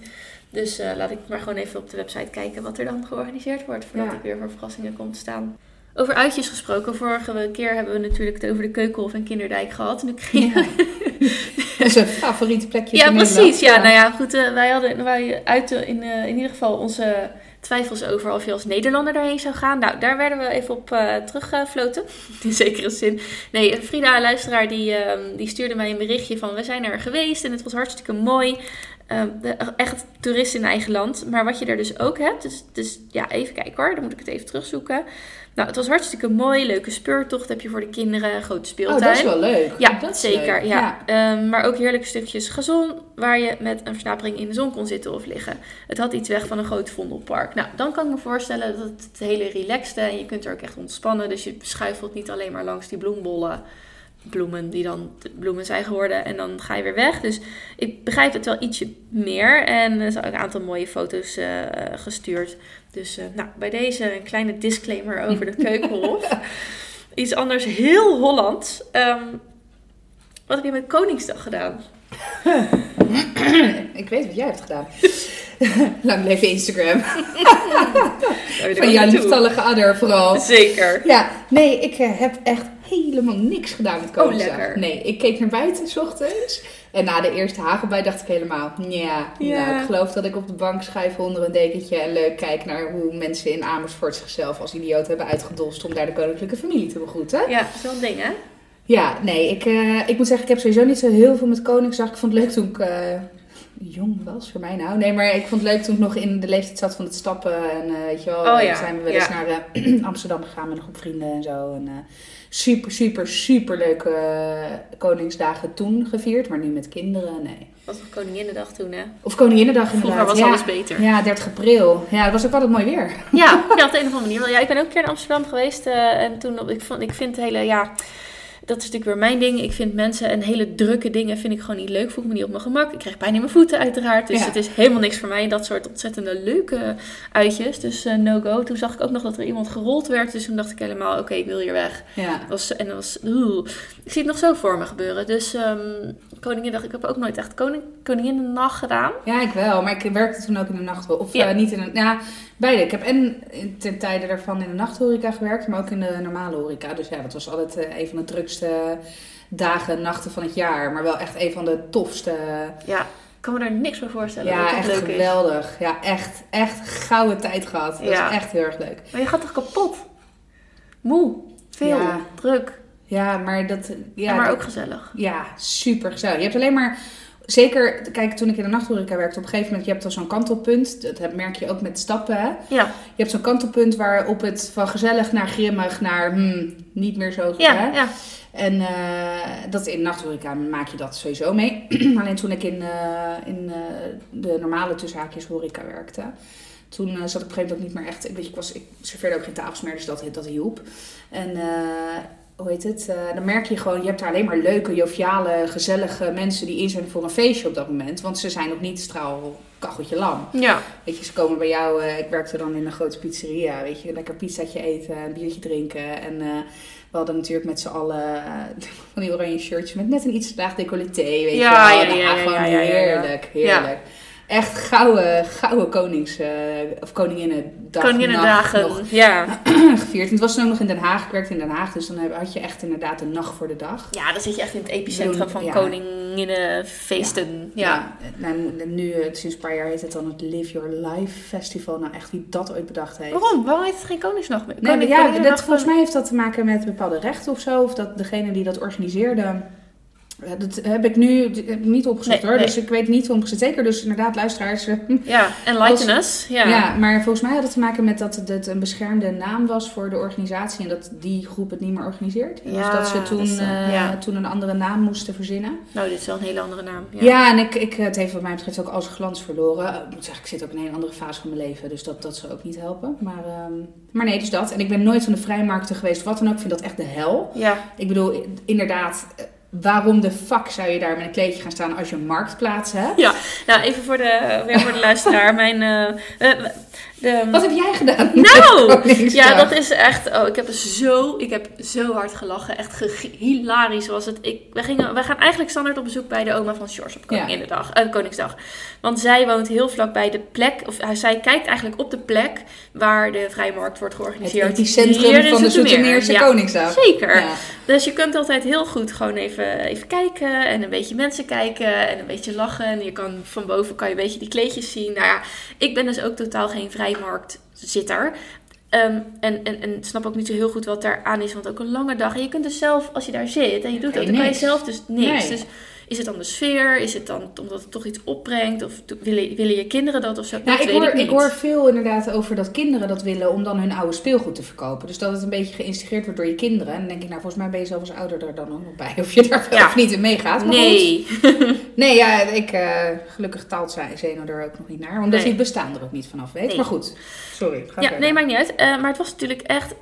Dus eh, laat ik maar gewoon even op de website kijken wat er dan georganiseerd wordt. Voordat ik weer voor verrassingen kom te staan. Over uitjes gesproken. Vorige keer hebben we natuurlijk het over de Keukenhof en Kinderdijk gehad. Nu kreeg Ja. Onze favoriete plekjes Ja, precies. Ja, nou ja, goed. eh, wij hadden wij uiten in, in ieder geval onze twijfels over of je als Nederlander daarheen zou gaan. Nou, daar werden we even op eh teruggefloten. In zekere zin. Nee, Frida, een luisteraar, die, ehm, die stuurde mij een berichtje van... We zijn er geweest en het was hartstikke mooi. Ehm, de- echt toerist in eigen land. Maar wat je er dus ook hebt... Dus, dus ja, even kijken hoor. Dan moet ik het even terugzoeken. Nou, het was hartstikke mooi. Leuke speurtocht heb je voor de kinderen. Grote speeltuin. Oh, dat is wel leuk. Ja, dat zeker. leuk. Ja. Ehm, maar ook heerlijke stukjes gazon waar je met een versnapering in de zon kon zitten of liggen. Het had iets weg van een groot vondelpark. Nou, dan kan ik me voorstellen dat het het hele relaxte en je kunt er ook echt ontspannen. Dus je schuifelt niet alleen maar langs die bloembollen. Bloemen die dan bloemen zijn geworden en dan ga je weer weg. Dus ik begrijp het wel ietsje meer. En er zijn ook een aantal mooie foto's eh, gestuurd. Dus eh, nou, bij deze een kleine disclaimer over de keukenhof. Iets anders heel Hollands. Ehm, wat heb je met Koningsdag gedaan? Ik weet wat jij hebt gedaan. Lang leven Instagram. Van jouw lieftallige adder vooral. Zeker. Ja, nee, ik eh, heb echt helemaal niks gedaan met Koningsdag. lekker. Nee, ik keek naar buiten s ochtends. En na de eerste hagelbij dacht ik helemaal, ja. Nou, ik geloof dat ik op de bank schuif onder een dekentje en leuk kijk naar hoe mensen in Amersfoort zichzelf als idioot hebben uitgedost om daar de koninklijke familie te begroeten. Ja, dat is wel een ding, hè? Ja, nee, ik, eh, ik moet zeggen, ik heb sowieso niet zo heel veel met Koningsdag. Ik vond het leuk toen ik eh, jong was, voor mij nou. Nee, maar ik vond het leuk toen ik nog in de leeftijd zat van het stappen. En eh, weet je wel, Oh eh, ja, zijn we wel eens ja. naar eh, Amsterdam gegaan met een groep vrienden en zo. En, super, super, super leuke Koningsdagen toen gevierd, maar nu met kinderen, nee. Was nog Koninginnedag toen, hè? Of Koninginnedag inderdaad. Vroeger was ja. alles beter. Ja, 30 april. Ja, dat was ook altijd mooi weer. Ja, ja, op de een of andere manier. Ja, ik ben ook een keer in Amsterdam geweest. en toen, op- ik, vond, ik vind het hele, ja... Dat is natuurlijk weer mijn ding. Ik vind mensen en hele drukke dingen vind ik gewoon niet leuk. Voel ik me niet op mijn gemak. Ik krijg pijn in mijn voeten uiteraard. Dus Ja. het is helemaal niks voor mij. Dat soort ontzettende leuke uitjes. Dus eh, no go. Toen zag ik ook nog dat er iemand gerold werd. Dus toen dacht ik helemaal, oké, ik wil hier weg. Ja. Was, en dat was, oeh. ik zie het nog zo voor me gebeuren. Dus ehm Koninginnedag, ik heb ook nooit echt koning, Koninginnedag gedaan. Ja, ik wel. Maar ik werkte toen ook in de nacht. Of Ja. eh, niet in de... Ja, beide. Ik heb en ten tijde daarvan in de nachthoreca gewerkt, maar ook in de normale horeca. Dus ja, dat was altijd eh, een van de drukste dagen, nachten van het jaar. Maar wel echt een van de tofste. Ja, ik kan me daar niks bij voorstellen. ja, dat echt leuk is. geweldig. Ja, echt, echt gouden tijd gehad. Dat Ja. is echt heel erg leuk. Maar je gaat toch kapot? Moe, veel, Ja. druk, Ja, maar dat... Ja, en maar ook gezellig. Ja, super gezellig. Je hebt alleen maar... Zeker, kijk, toen ik in de nachthoreca werkte, op een gegeven moment, je hebt al zo'n kantelpunt. Dat merk je ook met stappen, hè? Ja, Je hebt zo'n kantelpunt waar op het van gezellig naar grimmig naar hmm, niet meer zo ja, hè? ja. En eh, dat in nachthoreca maak je dat sowieso mee. Alleen toen ik in, eh, in eh, de normale tussenhaakjes horeca werkte, toen zat ik op een gegeven moment ook niet meer echt... Weet je, ik, was, ik serveerde ook geen tafels meer, dus dat, dat hielp. En hoe heet het? Eh, dan merk je gewoon, je hebt daar alleen maar leuke, joviale, gezellige mensen die in zijn voor een feestje op dat moment. Want ze zijn nog niet straal kacheltje lam. Ja, Weet je, ze komen bij jou. eh, ik werkte dan in een grote pizzeria. Weet je, lekker pizzaatje eten, een biertje drinken. En eh, we hadden natuurlijk met z'n allen van die oranje shirtjes met net een iets laag decolleté. Weet Ja, je wel. ja, Nou, ja, ja, ja. heerlijk, heerlijk. Echt gouden, gouden konings, eh, of koninginnendag Koninginnedagen. nog Ja. gevierd. En het was toen ook nog in Den Haag. Ik werkte in Den Haag, dus dan had je echt inderdaad een nacht voor de dag. ja, dan zit je echt in het epicentrum van Ja. koninginnenfeesten. Ja. En nu, eh, sinds een paar jaar heet het dan het Live Your Life Festival. Nou, echt wie dat ooit bedacht heeft. Waarom? Waarom heet het geen Koningsnacht meer? Nee, maar ja, dat, volgens mij heeft dat te maken met bepaalde rechten of zo. Of dat degene die dat organiseerde. Eh, Dat heb ik nu ik niet opgezocht Nee, hoor. nee. Dus ik weet niet 100% zeker. Dus inderdaad, luisteraars. eh, Ja, enlighten us. Ja. ja. maar volgens mij had het te maken met dat het een beschermde naam was voor de organisatie. En dat die groep het niet meer organiseert. dus Ja, dat ze toen, eh, eh, ja. toen een andere naam moesten verzinnen. Nou, dit is wel een hele andere naam. Ja. Ja, en ik, ik, het heeft wat mij betreft ook al zijn glans verloren. Eh, Ik moet zeggen, ik zit ook in een hele andere fase van mijn leven. Dus dat, dat zal ook niet helpen. Maar, ehm, maar nee, dus dat. En ik ben nooit van de vrijmarkten geweest. Wat dan ook, ik vind dat echt de hel. Ja. Ik bedoel, inderdaad, eh, waarom de fuck zou je daar met een kleedje gaan staan als je een marktplaats hebt? Nou, even voor de, weer voor de luisteraar. Mijn, eh, eh, De, Wat heb jij gedaan? Nou, ja, dat is echt. Oh, ik heb zo, ik heb zo hard gelachen. Echt ge- hilarisch was het. Ik, wij, gingen, wij gaan eigenlijk standaard op bezoek bij de oma van Sjors op Koninginnedag, eh, Koningsdag. Want zij woont heel vlak bij de plek, of eh, zij kijkt eigenlijk op de plek waar de vrijmarkt wordt Het georganiseerd. epicentrum Hier in van de. Zoetermeerse Ja, Koningsdag. Zeker. Ja. Dus je kunt altijd heel goed gewoon even, even kijken en een beetje mensen kijken en een beetje lachen. En je kan van boven kan je een beetje die kleedjes zien. Nou ja, ik ben dus ook totaal geen vrijmarktzitter. Ehm, en, en, en snap ook niet zo heel goed wat daar aan is, want ook een lange dag. En je kunt dus zelf, als je daar zit en je doet Kan dat, dan kan je zelf dus niks. Nee. Dus is het dan de sfeer? Is het dan omdat het toch iets opbrengt? Of willen, willen je kinderen dat of zo? Nou, dat ik hoor, ik hoor veel inderdaad over dat kinderen dat willen om dan hun oude speelgoed te verkopen. Dus dat het een beetje geïnstigeerd wordt door je kinderen. En dan denk ik, nou, volgens mij ben je zelf als ouder er dan ook nog bij. Of je daar wel Ja. of niet in meegaat. Nee. Nee, ja, ik, eh, gelukkig taalt zij Zeno er ook nog niet naar. Omdat Nee. hij het bestaan er ook niet vanaf weet. Nee. Maar goed, sorry. Ga Ja, verder. nee, maakt niet uit. Eh, maar het was natuurlijk echt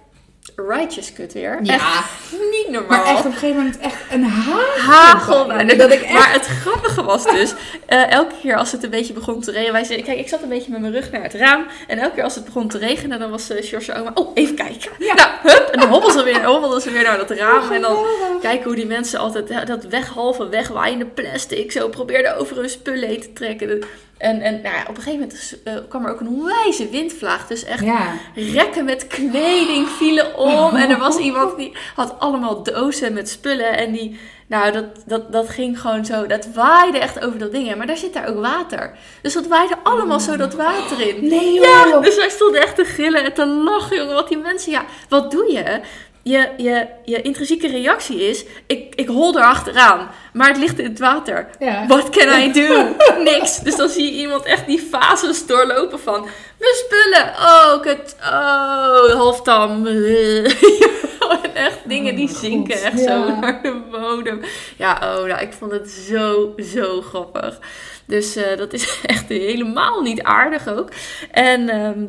righteous kut weer. Ja, Echt niet normaal. maar echt op een gegeven moment echt een hagel. Hagelbui. Dat ik echt... Maar het grappige was dus, eh, elke keer als het een beetje begon te regenen, wij zeiden, kijk, ik zat een beetje met mijn rug naar het raam, en elke keer als het begon te regenen, dan was uh, George oma, oh, even kijken. Ja. Nou, hup, en dan hobbelden ze weer, hobbelden ze weer naar dat raam, en dan kijken hoe die mensen altijd dat weg, halve wegwaaiende plastic zo probeerden over hun spullen heen te trekken. En, en nou ja, op een gegeven moment eh, kwam er ook een onwijze windvlaag, dus echt Ja. rekken met kleding vielen om. En er was iemand die had allemaal dozen met spullen. En die, nou, dat, dat, dat ging gewoon zo. Dat waaide echt over dat ding. Maar daar zit daar ook water. Dus dat waaide allemaal zo dat water in. Nee Ja, dus wij stonden echt te gillen en te lachen, jongen. Want die mensen, ja, wat doe je? Je, je, je intrinsieke reactie is, ik, ik hol er achteraan, maar het ligt in het water. Ja. What can I do? Niks. Dus dan zie je iemand echt die fases doorlopen van... Mijn spullen. Oh, kut. Oh, halftam. en echt dingen die Oh zinken God, echt ja. zo naar de bodem. Ja, oh, nou, ik vond het zo, zo grappig. Dus eh, dat is echt helemaal niet aardig ook. En... ehm,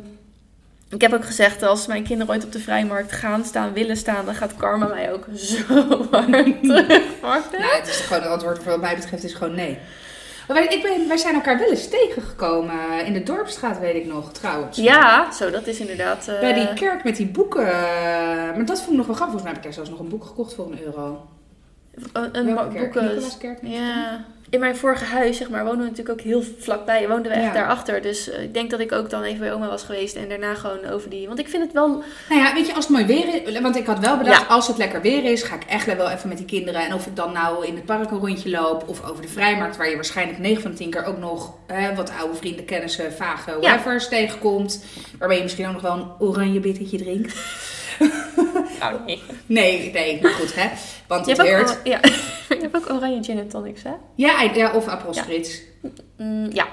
ik heb ook gezegd, als mijn kinderen ooit op de vrijmarkt gaan staan, willen staan, dan gaat karma mij ook zo hard terugpakken. Nou, het is gewoon het antwoord wat mij betreft is gewoon nee. Maar wij, ik ben, wij zijn elkaar wel eens tegengekomen in de Dorpsstraat, weet ik nog, trouwens. Ja, zo, dat is inderdaad... eh, Bij die kerk met die boeken. Maar dat vond ik nog wel grappig. Volgens mij heb ik daar zelfs nog een boek gekocht voor een euro. Een, een kerk? boeken... Nicolaaskerk? Ja. In mijn vorige huis, zeg maar, woonden we natuurlijk ook heel vlakbij. Woonden we echt Ja. daarachter. Dus eh, ik denk dat ik ook dan even bij oma was geweest. En daarna gewoon over die... Want ik vind het wel... Nou ja, weet je, als het mooi weer is. Want ik had wel bedacht, Ja. als het lekker weer is, ga ik echt wel even met die kinderen. En of ik dan nou in het park een rondje loop. Of over de vrijmarkt, waar je waarschijnlijk 9 van de 10 keer ook nog hè, wat oude vrienden, kennissen, vage, Ja. whatevers tegenkomt. Waarbij je misschien ook nog wel een oranje bittertje drinkt. Nou, nee. Nee, nee, maar goed hè. Want Je het hebt, ook, ja. je hebt ook oranje gin en tonics, hè? Ja, ja, of Aperol Spritz. Mm, ja.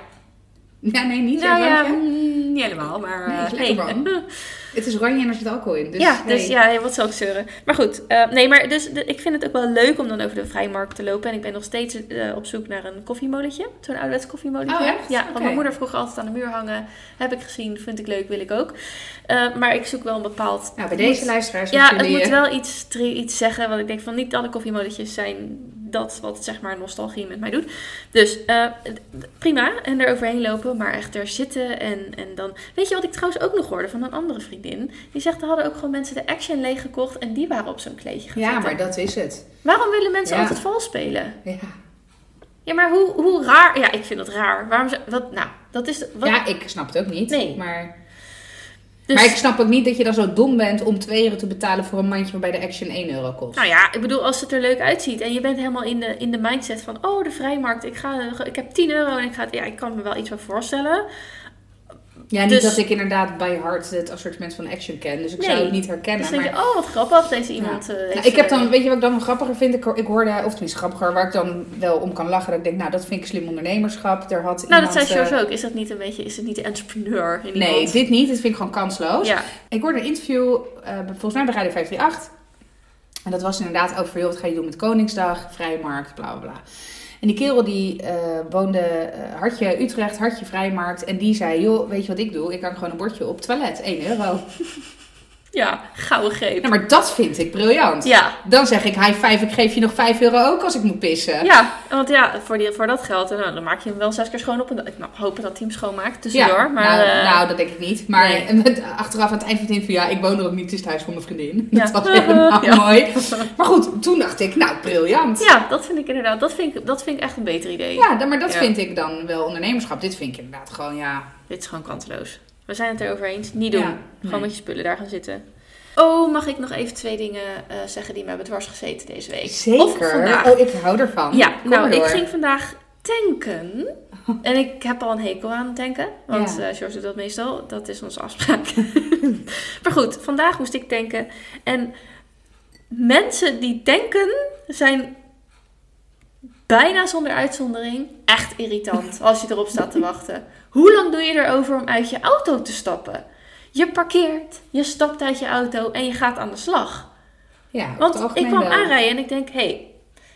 Ja, nee, niet. Nou ja, mm, niet helemaal, maar... Nee, eh, is lekker. Het is oranje en er zit alcohol in. Dus, ja, dus ja, wat zou ik zeuren. Maar goed, eh, nee, maar dus de- ik vind het ook wel leuk om dan over de vrijmarkt te lopen. En ik ben nog steeds eh, op zoek naar een koffiemolentje. Zo'n ouderwets koffiemolentje. Oh? Ja, want mijn moeder vroeg altijd aan de muur hangen. Heb ik gezien, vind ik leuk, wil ik ook. Eh, maar ik zoek wel een bepaald... Nou, bij het deze moet- luisteraars Ja, het moet wel iets, iets zeggen. Want ik denk van niet alle koffiemolentjes zijn dat wat zeg maar nostalgie met mij doet. Dus eh, prima. En er overheen lopen. Maar echt er zitten. En, en dan... Weet je wat ik trouwens ook nog hoorde van een andere vriendin? Die zegt, er hadden ook gewoon mensen de Action leeg gekocht. En die waren op zo'n kleedje gaan Ja, zitten. maar dat is het. Waarom willen mensen Ja. altijd vals spelen? Ja. Ja, maar hoe, hoe raar... Ja, ik vind dat raar. Waarom... ze- Wat, nou, dat is... Wat, ja, ik snap het ook niet. Nee. Maar, dus- maar ik snap ook niet dat je dan zo dom bent om 2 euro te betalen voor een mandje waarbij de Action 1 euro kost. Nou ja, ik bedoel, als het er leuk uitziet en je bent helemaal in de, in de mindset van, oh, de vrijmarkt, ik, ga, ik heb 10 euro en ik ga, ja, ik kan me wel iets van voorstellen. Ja, niet dus- dat ik inderdaad bij hart het assortiment van Action ken. Dus ik zou het niet herkennen. Dus denk maar... je, oh, wat grappig, deze iemand. Ja. eh, Nou, ik heb eh, dan, weet je wat ik dan wel grappiger vind? Ik, ik hoorde, of tenminste grappiger, waar ik dan wel om kan lachen. Dat ik denk, nou, dat vind ik slim ondernemerschap. Daar had Nou, dat zei eh, George ook. Is dat niet een beetje, is het niet de entrepreneur in Nee, iemand? dit niet. Dit vind ik gewoon kansloos. Ja, Ik hoorde een interview, eh, volgens mij bij Radio 538. En dat was inderdaad over, joh, wat ga je doen met Koningsdag, Vrijmarkt, bla bla bla. En die kerel die eh, woonde eh, hartje Utrecht, hartje Vrijmarkt. En die zei, joh, weet je wat ik doe? Ik hang gewoon een bordje op toilet, 1 euro. Ja, gouden greep. Ja, maar dat vind ik briljant. Ja, Dan zeg ik high five, ik geef je nog 5 euro ook als ik moet pissen. ja, want ja, voor, die, voor dat geld, nou, dan maak je hem wel zes keer schoon op. En ik nou, hopen dat hij hem schoonmaakt tussendoor. maar, nou, eh, nou, dat denk ik niet. Maar nee. en met- achteraf aan het eind van het interview, ja, ik woon er ook niet, het is het huis van mijn vriendin. Ja. Dat was helemaal Ja. mooi. Maar goed, toen dacht ik, nou, briljant. ja, dat vind ik inderdaad, dat vind ik, dat vind ik echt een beter idee. Ja, maar dat Ja. vind ik dan wel ondernemerschap. Dit vind ik inderdaad gewoon, ja. Dit is gewoon kanteloos. We zijn het erover eens. Niet doen. Ja, Gewoon nee. met je spullen daar gaan zitten. Oh, mag ik nog even twee dingen eh, zeggen die me hebben dwars gezeten deze week? Of Zeker. vandaag. Oh, ik hou ervan. Ja, Kom nou, ik ging vandaag tanken. En ik heb al een hekel aan tanken. Want Ja. George doet dat meestal. Dat is onze afspraak. maar goed, vandaag moest ik tanken. En mensen die tanken zijn bijna zonder uitzondering echt irritant als je erop staat te wachten. Hoe lang doe je erover om uit je auto te stappen? Je parkeert, je stapt uit je auto en je gaat aan de slag. Ja, Want ik kwam wel. aanrijden en ik denk, hé, hey,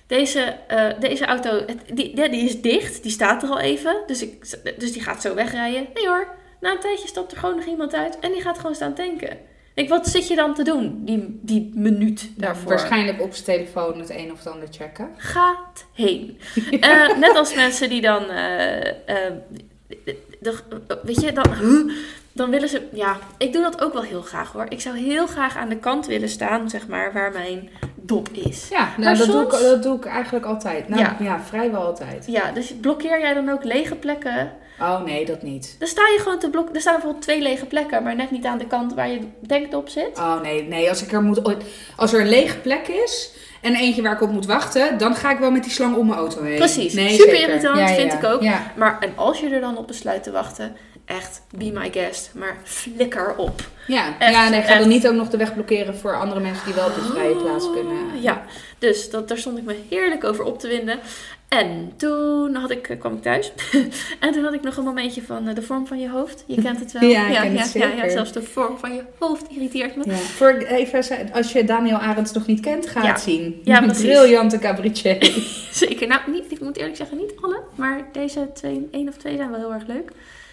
deze, eh, deze auto, die, die, is dicht, die staat er al even. Dus, ik, dus die gaat zo wegrijden. Nee hoor, na een tijdje stapt er gewoon nog iemand uit en die gaat gewoon staan tanken. Ik, wat zit je dan te doen, die, die minuut daarvoor? Waarschijnlijk op zijn telefoon het een of het ander checken. Gaat heen. Eh, net als mensen die dan, eh, weet je, dan, dan willen ze, ja, ik doe dat ook wel heel graag hoor. Ik zou heel graag aan de kant willen staan, zeg maar, waar mijn dop is. Ja, nou, Maar dat, doe ik, dat doe ik eigenlijk altijd. Nou, Ja. ja. vrijwel altijd. Ja, dus blokkeer jij dan ook lege plekken? Oh nee, dat niet. Dan sta je gewoon te blokken. Er staan bijvoorbeeld twee lege plekken, maar net niet aan de kant waar je denkt op zit. Oh nee, nee. Als, ik er moet, als er een lege plek is en eentje waar ik op moet wachten, dan ga ik wel met die slang om mijn auto heen. Precies. Nee, Super zeker. irritant, Ja, vind ja. ik ook. Ja. Maar en als je er dan op besluit te wachten, echt be my guest, maar flikker op. Ja, Echt, ja nee, ga echt. dan niet ook nog de weg blokkeren voor andere mensen die wel op de vrije plaats kunnen. Oh, Ja, dus dat, daar stond ik me heerlijk over op te winden. En toen had ik, eh, kwam ik thuis. en toen had ik nog een momentje van eh, de vorm van je hoofd. Je kent het wel. Ja, ik ken ja, het ja, ja, zeker. zelfs de vorm van je hoofd irriteert me. Ja. Voor even, ze- als je Daniel Arends nog niet kent, ga Ja. het zien. Ja, Een briljante cabaretier. Zeker. Nou, niet, ik moet eerlijk zeggen, niet alle. Maar deze twee, één of twee zijn wel heel erg leuk.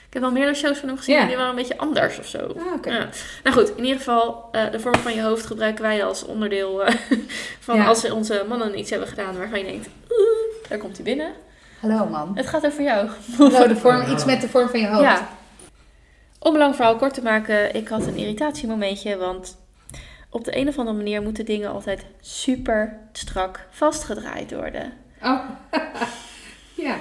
Ik heb wel meerdere shows van hem gezien, maar die waren een beetje anders of zo. Ah. Ja. Nou goed, in ieder geval, eh, de vorm van je hoofd gebruiken wij als onderdeel eh, van Ja. als onze mannen iets hebben gedaan waarvan je denkt, oeh, daar komt hij binnen. Hallo man. Het gaat over jou. Hallo, de vorm, iets met de vorm van je hoofd. Ja. Om een lang verhaal kort te maken, ik had een irritatiemomentje, want op de een of andere manier moeten dingen altijd super strak vastgedraaid worden. Oh. ja.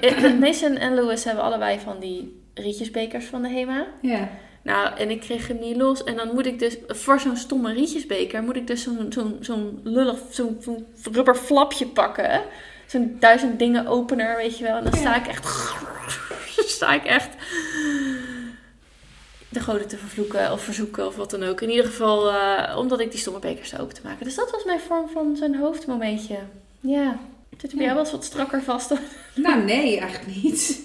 Eh, Mason en Lewis hebben allebei van die rietjesbekers van de HEMA. Ja. Nou, en ik kreeg hem niet los. En dan moet ik dus, voor zo'n stomme rietjesbeker, moet ik dus zo'n zo'n zo'n lullig, zo'n zo'n rubber flapje pakken. Zo'n duizend dingen opener, weet je wel. En dan sta Ja. ik echt, sta ik echt de goden te vervloeken of verzoeken of wat dan ook. In ieder geval, eh, omdat ik die stomme bekers open te maken. Dus dat was mijn vorm van zijn hoofdmomentje. Ja. Zit er bij jou wel eens wat strakker vast? Nou, nee, eigenlijk niet.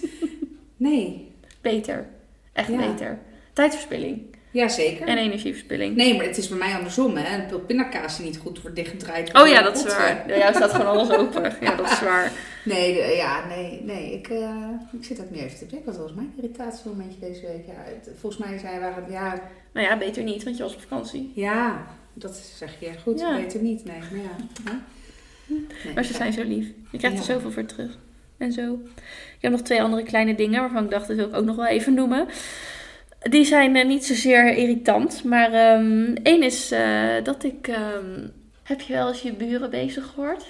Nee. Beter. Echt Ja. beter. Tijdverspilling. Jazeker. En energieverspilling. Nee, maar het is bij mij andersom, hè. Een pil pindakaas die niet goed wordt dichtgedraaid. Oh ja, dat is waar. Jou staat gewoon alles open. Ja, dat is waar. Nee, de- ja, nee, nee. Ik, eh, ik zit ook nu even te denken. Wat was mijn irritatiemomentje deze week? Ja, het- volgens mij zijn waren het, ja, Nou ja, beter niet, want je was op vakantie. ja, dat zeg je goed. Ja. Beter niet, nee. Maar ja. Nee, Maar ze zijn zo lief. Je krijgt er zoveel voor terug. En zo. Ik heb nog twee andere kleine dingen waarvan ik dacht, dat wil ik ook nog wel even noemen. Die zijn eh, niet zozeer irritant. Maar ehm, één is eh, dat ik... ehm, heb je wel eens je buren bezig gehoord?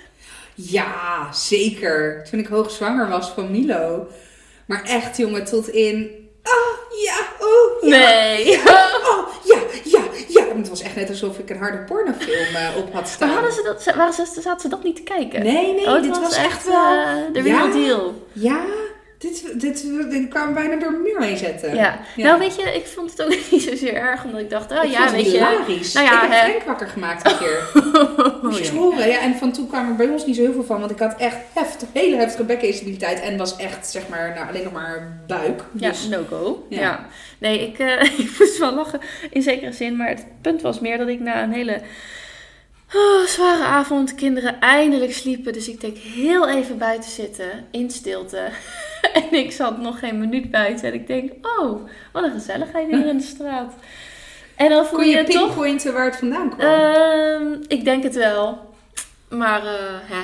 Ja, zeker. Toen ik hoogzwanger was van Milo. Maar echt, jongen, tot in... Oh, ja, oh, ja. Nee. Ja, oh, ja, ja, ja. Het was echt net alsof ik een harde pornofilm eh, op had staan. Maar hadden ze dat, waren ze, zaten ze dat niet te kijken? Nee, nee, Oh, dit was, echt wel... eh, de real Ja. deal. Ja, dit, dit, dit kwamen bijna door de muur heen zetten. Ja. Ja. Nou weet je, ik vond het ook niet zozeer erg, omdat ik dacht, oh ik ja, weet je. Nou ja, ik heb. Frank wakker gemaakt een keer. Oh, Moet je horen. Ja, en van toen kwam er bij ons niet zo heel veel van. Want ik had echt heftig, hele heftige bekkeninstabiliteit. En was echt, zeg maar, nou, alleen nog maar buik. Ja, Dus, no go. Ja. Ja. Nee, ik, eh, ik moest wel lachen in zekere zin. Maar het punt was meer dat ik na een hele oh, zware avond kinderen eindelijk sliepen. Dus ik denk heel even buiten zitten in stilte. en ik zat nog geen minuut buiten. En ik denk, oh, wat een gezelligheid hier in de straat. En dan voel Kon je, je toch... waar het vandaan kwam? Ehm, ik denk het wel. Maar, eh, hè.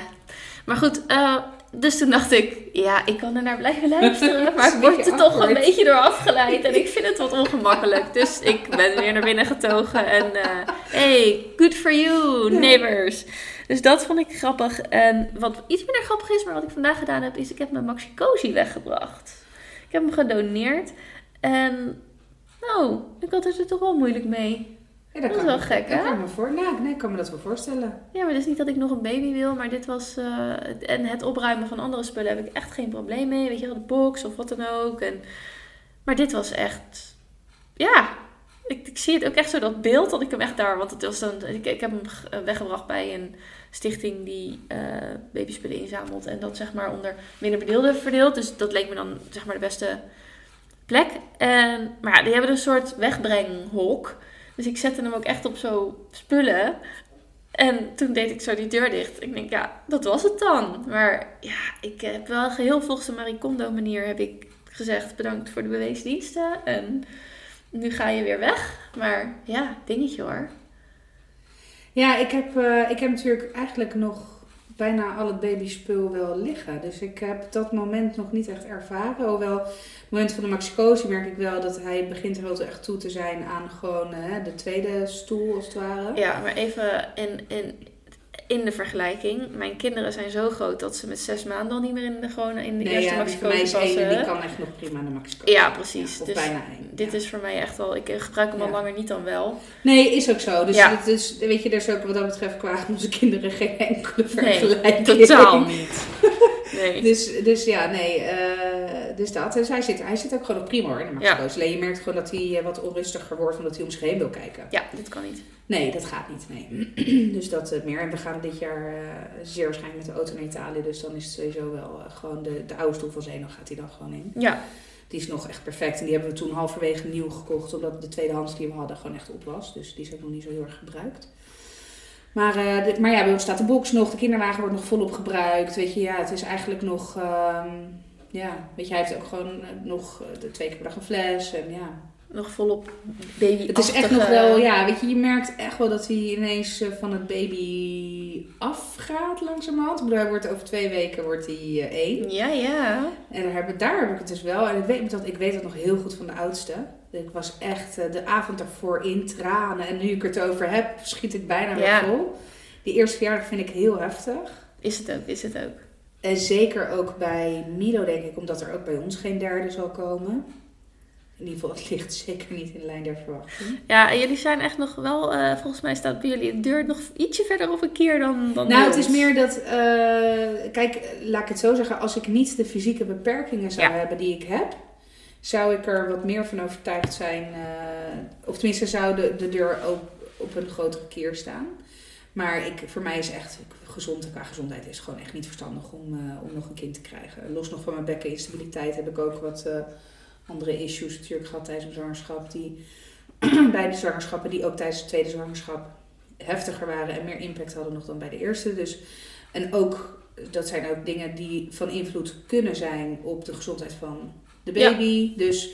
maar goed, eh, dus toen dacht ik, ja, ik kan er naar blijven luisteren. Maar ik word er toch een beetje door afgeleid. En ik vind het wat ongemakkelijk. Dus ik ben weer naar binnen getogen. En eh, hey, good for you, neighbors. Dus dat vond ik grappig. En wat iets minder grappig is, maar wat ik vandaag gedaan heb, is ik heb mijn Maxi Cozy weggebracht. Ik heb hem gedoneerd. En nou, ik had het er toch wel moeilijk mee. Ja, dat is kan wel me- gek, hè? kan ik me voor, nou, nee, ik kan me dat wel voorstellen. Ja, maar het is niet dat ik nog een baby wil, maar dit was... eh, en het opruimen van andere spullen heb ik echt geen probleem mee. Weet je wel, de box of wat dan ook. En, maar dit was echt... Ja, ik, ik zie het ook echt zo, dat beeld, dat ik hem echt daar... Want het was dan, ik, ik heb hem eh, weggebracht bij een stichting die eh babyspullen inzamelt. En dat zeg maar onder minder bedeelden verdeelt. Dus dat leek me dan zeg maar de beste plek. En, maar ja, die hebben een soort wegbrenghok. Dus ik zette hem ook echt op zo spullen. En toen deed ik zo die deur dicht. Ik denk, ja, dat was het dan. Maar ja, ik heb wel geheel volgens de Marie Kondo manier heb ik gezegd bedankt voor de bewezen diensten. En nu ga je weer weg. Maar ja, dingetje hoor. Ja, ik heb, eh, ik heb natuurlijk eigenlijk nog bijna al het babyspul wel liggen. Dus ik heb dat moment nog niet echt ervaren. Hoewel, het moment van de Maxicosi merk ik wel dat hij begint er wel echt toe te zijn aan gewoon eh, de tweede stoel als het ware. Ja, maar even in, in, in de vergelijking. Mijn kinderen zijn zo groot dat ze met zes maanden al niet meer in de, gewoon in de nee, eerste ja, Maxicosi is één die kan echt nog prima de Maxicosi. Ja, precies. dus bijna één. dit ja. is voor mij echt wel... Ik gebruik hem al langer niet dan wel. Nee, is ook zo. Dus, Ja. weet je, er is ook wat dat betreft qua onze kinderen geen enkele Nee, vergelijking. totaal niet. Nee. Dus, dus ja, nee, eh, dus dat. Dus hij zit, hij zit ook gewoon op prima hoor, Maxico's. Alleen je merkt gewoon dat hij eh, wat onrustiger wordt, omdat hij om zich heen wil kijken. Ja, dit kan niet. Nee, dat gaat niet, nee. dus dat eh, meer. En we gaan dit jaar eh, zeer waarschijnlijk met de auto naar Italië. Dus dan is het sowieso wel gewoon de, de oude stoel van Zeno gaat hij dan gewoon in. Ja, Die is nog echt perfect. En die hebben we toen halverwege nieuw gekocht, omdat de tweedehands die we hadden gewoon echt op was. Dus die is ook nog niet zo heel erg gebruikt. Maar, de- maar ja, bij ons staat de box nog, de kinderwagen wordt nog volop gebruikt. Weet je, ja, het is eigenlijk nog. ehm, ja, weet je, hij heeft ook gewoon eh, nog eh, de twee keer per dag een fles. En ja, nog volop baby het is echt nog wel, ja, weet je, je merkt echt wel dat hij ineens eh, van het baby afgaat langzamerhand. Ik bedoel, hij wordt over twee weken wordt hij één. Ja, ja. En daar heb, ik, daar heb ik het dus wel. En ik weet, dat, ik weet het nog heel goed van de oudste. Ik was echt de avond daarvoor in tranen. En nu ik het over heb, schiet ik bijna weer Ja. vol. Die eerste verjaardag vind ik heel heftig. Is het ook, is het ook. En zeker ook bij Mido, denk ik, omdat er ook bij ons geen derde zal komen. In ieder geval, het ligt zeker niet in de lijn der verwachting. Ja, en jullie zijn echt nog wel, eh, volgens mij staat bij jullie de deur nog ietsje verder op een keer dan, dan Nou, het is meer dat, eh, kijk, laat ik het zo zeggen, als ik niet de fysieke beperkingen zou Ja. hebben die ik heb, zou ik er wat meer van overtuigd zijn, eh, of tenminste zou de, de deur ook op een grotere keer staan. Maar ik, voor mij is echt, gezond qua gezondheid is gewoon echt niet verstandig om, eh, om nog een kind te krijgen. Los nog van mijn bekkeninstabiliteit heb ik ook wat eh, andere issues natuurlijk gehad tijdens mijn zwangerschap. Die beide zwangerschappen, die ook tijdens de tweede zwangerschap heftiger waren en meer impact hadden nog dan bij de eerste. Dus, en ook, dat zijn ook dingen die van invloed kunnen zijn op de gezondheid van de baby. Dus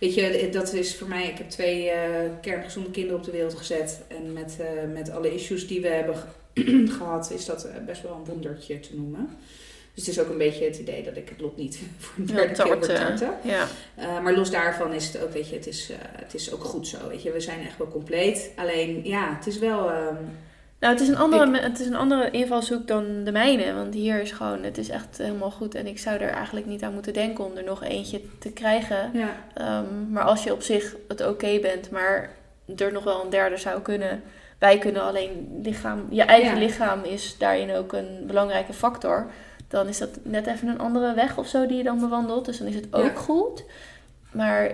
weet je, dat is voor mij, ik heb twee eh, kerngezonde kinderen op de wereld gezet. En met, met alle issues die we hebben gehad, is dat eh, best wel een wondertje te noemen. Dus het is ook een beetje het idee dat ik het lot niet voor een Ja, derde keer tarten. Ja. Uh, maar los daarvan is het ook, weet je, het is, uh, het is ook goed zo. Weet je, we zijn echt wel compleet. Alleen, ja, het is wel. Um, Nou, het is, een andere, het is een andere invalshoek dan de mijne. Want hier is gewoon, het is echt helemaal goed. En ik zou er eigenlijk niet aan moeten denken om er nog eentje te krijgen. ja. Um, maar als je op zich het oké bent, maar er nog wel een derde zou kunnen bij kunnen. Alleen lichaam, je eigen Ja. lichaam is daarin ook een belangrijke factor. Dan is dat net even een andere weg of zo die je dan bewandelt. Dus dan is het ook Ja. goed. Maar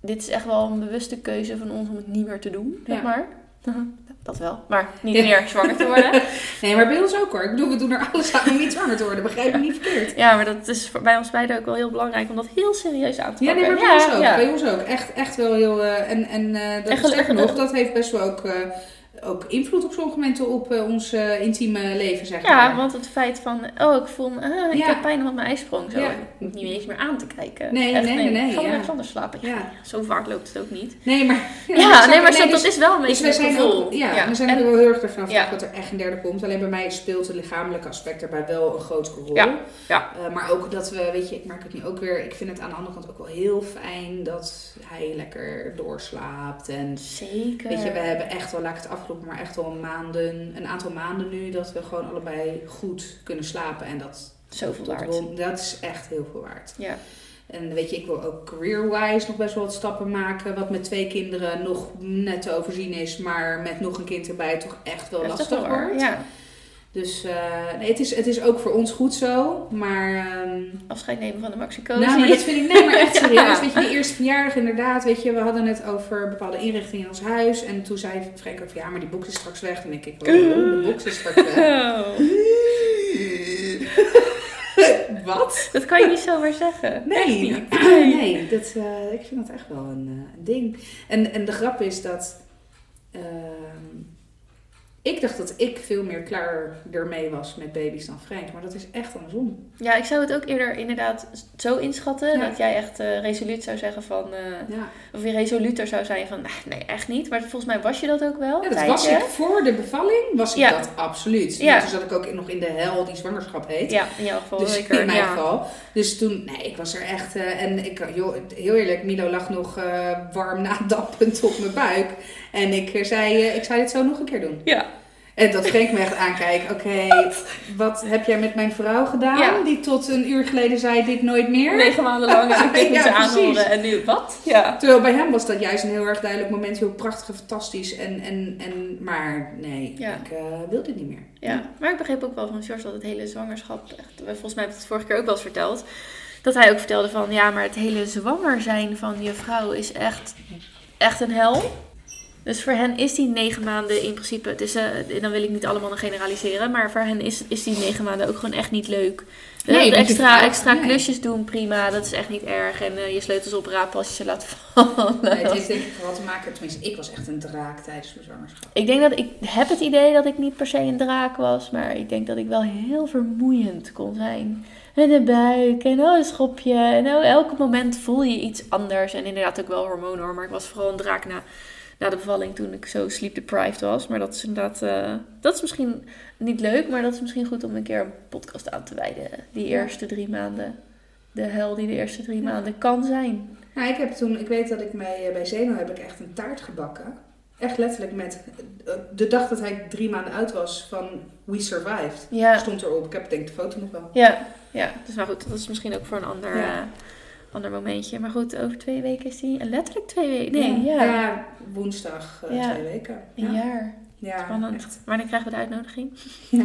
dit is echt wel een bewuste keuze van ons om het niet meer te doen, zeg Ja. maar. Dat wel, maar niet Ja. meer zwanger te worden. Nee, maar bij ons ook hoor. Ik bedoel, we doen er alles aan om niet zwanger te worden. Begrijp me niet verkeerd. Ja, maar dat is voor- bij ons beiden ook wel heel belangrijk om dat heel serieus aan te Ja, pakken. nee, maar bij ons ook. ja. Bij ons ook. Echt, echt wel heel. eh, en en eh, dat sterker nog, dat heeft best wel ook. eh, ook invloed op sommige momenten op eh, ons eh, intieme leven, zeg Ja, maar. want het feit van, oh, ik voel, ah, ik Ja. heb pijn omdat mijn ijsprong zo. Ja. Ik hoef niet eens meer aan te kijken. Nee, Echt, nee, nee, ga ja. anders slapen. Ja, Ja. Zo vaart loopt het ook niet. Nee, maar... Ja, nee, maar dat dus- is wel een Dus beetje wij het gevoel. ook, ja, we zijn en- er wel heel erg ervan Ja. afhankelijk dat er echt een derde komt. Alleen bij mij speelt het lichamelijke aspect daarbij wel een grotere rol. Ja, ja. Eh, maar ook dat we, weet je, ik merk het nu ook weer. Ik vind het aan de andere kant ook wel heel fijn dat hij lekker doorslaapt. En Zeker. weet je, we hebben echt wel, laat ik het maar echt wel maanden, een aantal maanden nu dat we gewoon allebei goed kunnen slapen. En dat, Zoveel dat, waard. wil- dat is echt heel veel waard. Ja. En weet je, ik wil ook career-wise nog best wel wat stappen maken. Wat met twee kinderen nog net te overzien is. Maar met nog een kind erbij toch echt wel lastig wordt. Ja. Dus eh, nee, het, is, het is ook voor ons goed zo. Maar ehm, Afscheid nemen van de Maxi Cozy. nou, maar dat vind ik nee, maar echt serieus. Ja. Weet je, die eerste verjaardag inderdaad. Weet je, we hadden het over bepaalde inrichtingen in ons huis. En toen zei Frank ook van ja, maar die box is straks weg. Dan denk ik, oh, de box is straks weg. Oh, Wat? dat kan je niet zomaar zeggen. Nee, nee dat, eh, ik vind dat echt wel een, eh, een ding. En, en de grap is dat ik dacht dat ik veel meer klaar ermee was met baby's dan Frank. Maar dat is echt andersom. Ja, ik zou het ook eerder inderdaad zo inschatten. Ja. Dat jij echt eh, resoluut zou zeggen van... eh, Ja, of je resoluter zou zijn van... "Ah, Nee, echt niet. Maar volgens mij was je dat ook wel. ja dat was ik voor de bevalling, was ik dat absoluut. Ja. Toen zat ik ook nog in de hel die zwangerschap heet. Ja, in jouw geval Dus zeker. in mijn geval. Dus toen, nee, ik was er echt. eh, en ik, joh, heel eerlijk, Milo lag nog warm nadappend op mijn buik. En ik eh, zei, eh, ik zou dit zo nog een keer doen. Ja. En dat Frank me echt aankijkt. Oké, wat heb jij met mijn vrouw gedaan? Ja. Die tot een uur geleden zei dit nooit meer. Negen maanden lang heb ik dit Ja, moeten precies. aanhoren. En nu wat? Ja. Terwijl bij hem was dat juist een heel erg duidelijk moment. Heel prachtig en fantastisch. En, en, en, maar nee, Ja. ik eh, wil dit niet meer. Ja, maar ik begreep ook wel van George dat het hele zwangerschap, echt, volgens mij heb ik het vorige keer ook wel eens verteld, dat hij ook vertelde van ja, maar het hele zwanger zijn van je vrouw is echt, echt een hel. Dus voor hen is die negen maanden in principe, het is, eh, dan wil ik niet allemaal nog generaliseren, maar voor hen is, is die negen maanden ook gewoon echt niet leuk. Eh, Nee, extra, extra nee. klusjes doen, prima, dat is echt niet erg. En eh, je sleutels oprapen als je ze laat vallen. Nee, het heeft denk ik vooral te maken, tenminste, ik was echt een draak tijdens mijn zwangerschap. Ik denk dat ik heb het idee dat ik niet per se een draak was, maar ik denk dat ik wel heel vermoeiend kon zijn. En de buik en oh een schopje en oh elke moment voel je iets anders en inderdaad ook wel hormonen hoor, maar ik was vooral een draak na, na de bevalling toen ik zo sleep deprived was. Maar dat is inderdaad, eh, dat is misschien niet leuk, maar dat is misschien goed om een keer een podcast aan te wijden. Die Ja. eerste drie maanden, de hel die de eerste drie maanden kan zijn. Nou, ik heb toen, ik weet dat ik bij, bij Zeno heb ik echt een taart gebakken. Echt letterlijk met eh, de dag dat hij drie maanden oud was van We Survived. Ja. Stond erop. Ik heb denk de foto nog wel. Ja, ja. Dus nou goed, dat is misschien ook voor een ander, Ja. Ander momentje. Maar goed, over twee weken is die letterlijk twee weken. Nee, ja, Ja, woensdag eh, Ja. twee weken. een Ja, jaar. ja Spannend. echt. Wanneer krijgen we de uitnodiging? Ja.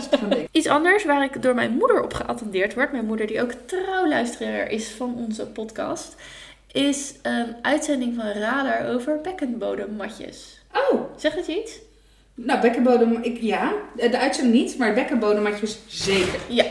Spannend. Iets anders waar ik door mijn moeder op geattendeerd word, mijn moeder die ook trouwluisteraar is van onze podcast, is een uitzending van Radar over bekkenbodemmatjes. Oh, Zeg het je iets? nou bekkenbodem, ik, ja. De uitzending niet, maar bekkenbodemmatjes zeker. Ja.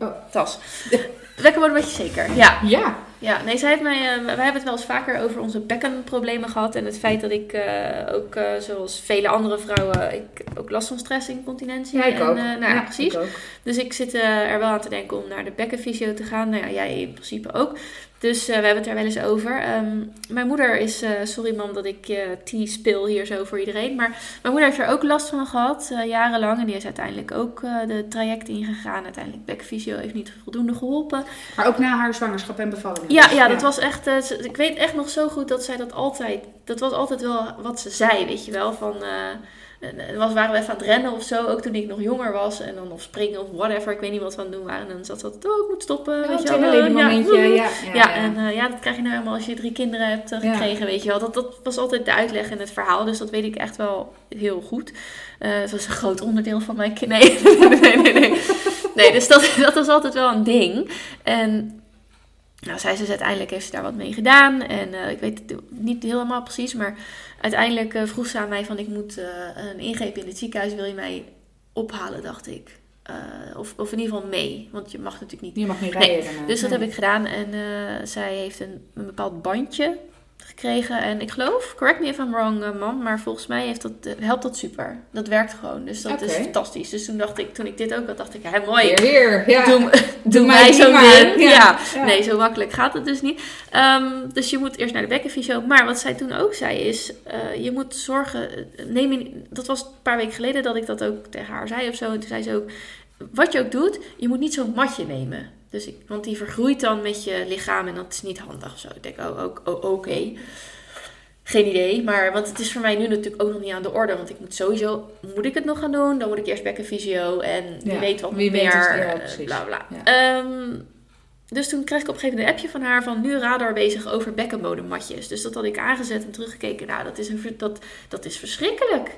Oh. Tas. Bekkenbodemmatjes zeker, ja. Ja. Ja, nee, zij heeft mij, eh, wij hebben het wel eens vaker over onze bekkenproblemen gehad. En het feit dat ik eh, ook, eh, zoals vele andere vrouwen, ik heb ook last van stress, incontinentie. Ja, ik en, ook. eh, nou ja, precies. ik ook. Dus ik zit er wel aan te denken om naar de bekkenfysio te gaan. Nou ja, jij in principe ook. Dus eh, we hebben het er wel eens over. Ehm, mijn moeder is, eh, sorry mam dat ik eh tea speel hier zo voor iedereen. Maar mijn moeder heeft er ook last van gehad, eh, jarenlang. En die is uiteindelijk ook de traject ingegaan. Uiteindelijk bekkenfysio heeft niet voldoende geholpen. Maar ook na haar zwangerschap en bevalling. Ja, dus, ja, dat was echt. ik weet echt nog zo goed dat zij dat altijd. Dat was altijd wel wat ze zei, weet je wel. Van. Eh, was, waren we even aan het rennen of zo, ook toen ik nog jonger was. En dan of springen of whatever, ik weet niet wat we aan het doen waren. En dan zat ze altijd, oh, ik moet stoppen, Ja, weet je wel. eh, momentje. ja, Ja, ja, Ja, en eh, ja, dat krijg je nou helemaal als je drie kinderen hebt eh, gekregen, weet je wel. Dat, dat was altijd de uitleg en het verhaal, dus dat weet ik echt wel heel goed. Eh het was een groot onderdeel van mijn kind. Nee, nee, nee, nee. Nee, dus dat, dat was altijd wel een ding. En nou, zij is dus uiteindelijk heeft ze daar wat mee gedaan. En ik weet het niet helemaal precies, maar uiteindelijk eh, vroeg ze aan mij van ik moet eh, een ingreep in het ziekenhuis, wil je mij ophalen, dacht ik. Eh, of, of in ieder geval mee, want je mag natuurlijk niet Je mag niet rijden dus dat Nee. heb ik gedaan en zij heeft een, een bepaald bandje gekregen. En ik geloof, correct me if I'm wrong, uh, mam, maar volgens mij heeft dat, uh, helpt dat super. Dat werkt gewoon. Dus dat is fantastisch. Dus toen dacht ik, toen ik dit ook had, dacht ik, hé, mooi. Weer, weer. Ja. Doe, doe, mij ding. Ja. Ja. Ja. Nee, zo makkelijk gaat het dus niet. Ehm, dus je moet eerst naar de bekkenfysio. Maar wat zij toen ook zei is, eh, je moet zorgen, eh, neem je, dat was een paar weken geleden dat ik dat ook tegen haar zei of zo. En toen zei ze ook, wat je ook doet, je moet niet zo'n matje nemen. Dus ik, want die vergroeit dan met je lichaam en dat is niet handig zo. Ik denk, oh, ook- oh, oké. Geen idee, maar want het is voor mij nu natuurlijk ook nog niet aan de orde. Want ik moet sowieso, moet ik het nog gaan doen? Dan moet ik eerst bekkenfysio en wie Ja, weet wat wie weet meer. ja, eh, bla bla. Ja. Ehm, dus toen kreeg ik op een gegeven moment een appje van haar van nu radar bezig over bekkenbodemmatjes. Dus dat had ik aangezet en teruggekeken. Nou, dat is, een, dat, dat is verschrikkelijk.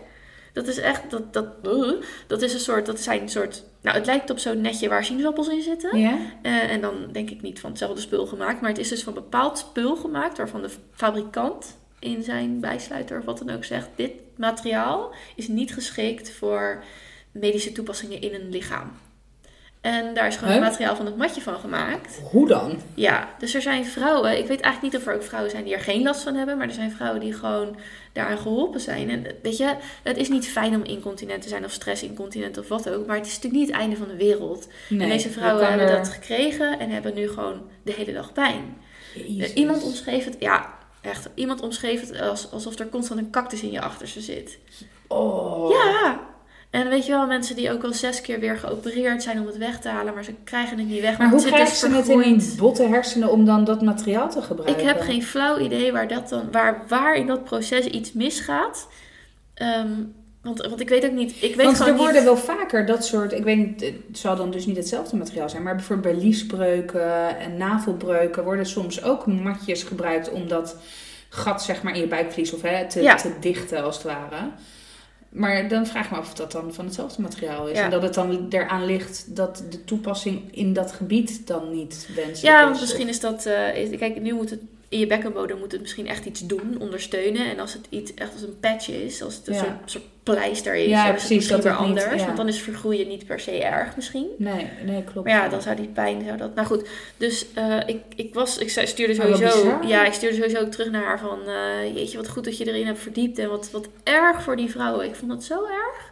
Dat is echt, dat, dat, uh, dat is een soort, dat zijn een soort, nou het lijkt op zo'n netje waar sinaasappels in zitten. Ja? Eh, en dan denk ik niet van hetzelfde spul gemaakt, maar het is dus van bepaald spul gemaakt waarvan de fabrikant in zijn bijsluiter of wat dan ook zegt: dit materiaal is niet geschikt voor medische toepassingen in een lichaam. En daar is gewoon Huh? het materiaal van het matje van gemaakt. Hoe dan? Ja, dus er zijn vrouwen, ik weet eigenlijk niet of er ook vrouwen zijn die er geen last van hebben, maar er zijn vrouwen die gewoon daaraan geholpen zijn. En weet je, het is niet fijn om incontinent te zijn of stressincontinent of wat ook, maar het is natuurlijk niet het einde van de wereld. Nee, en deze vrouwen hebben er- dat gekregen en hebben nu gewoon de hele dag pijn. Jezus. Eh, Iemand omschreef het, ja, echt. Iemand omschreef het als, alsof er constant een cactus in je achterste zit. Oh. Ja! En weet je wel, mensen die ook al zes keer weer geopereerd zijn om het weg te halen, maar ze krijgen het niet weg. Maar hoe zit krijgen dus ze het in hun botte hersenen om dan dat materiaal te gebruiken? Ik heb geen flauw idee waar, dat dan, waar, waar in dat proces iets misgaat. Ehm, want, want ik weet ook niet. Ik weet Want er worden niet. wel vaker dat soort, ik weet niet, het zal dan dus niet hetzelfde materiaal zijn, maar bijvoorbeeld bij liesbreuken en navelbreuken worden soms ook matjes gebruikt om dat gat zeg maar in je buikvlies of hè, te, Ja. te dichten als het ware. Maar dan vraag ik me af of dat dan van hetzelfde materiaal is. Ja. En dat het dan eraan ligt dat de toepassing in dat gebied dan niet wenselijk Ja, is. want misschien is dat. eh, is- kijk, nu moet het. In je bekkenbodem moet het misschien echt iets doen, ondersteunen. En als het iets echt als een patch is, als het een Ja. soort, soort pleister is, Ja, dan is het precies, misschien dat weer niet- anders. ja. Want dan is vergroeien niet per se erg misschien. Nee, nee, klopt. Maar ja, dan zou die pijn, zou dat... Nou goed, dus eh, ik, ik was, ik stuurde wat sowieso... Ja, ik stuurde sowieso ook terug naar haar van... eh, jeetje, wat goed dat je erin hebt verdiept. En wat, wat erg voor die vrouwen. Ik vond het zo erg.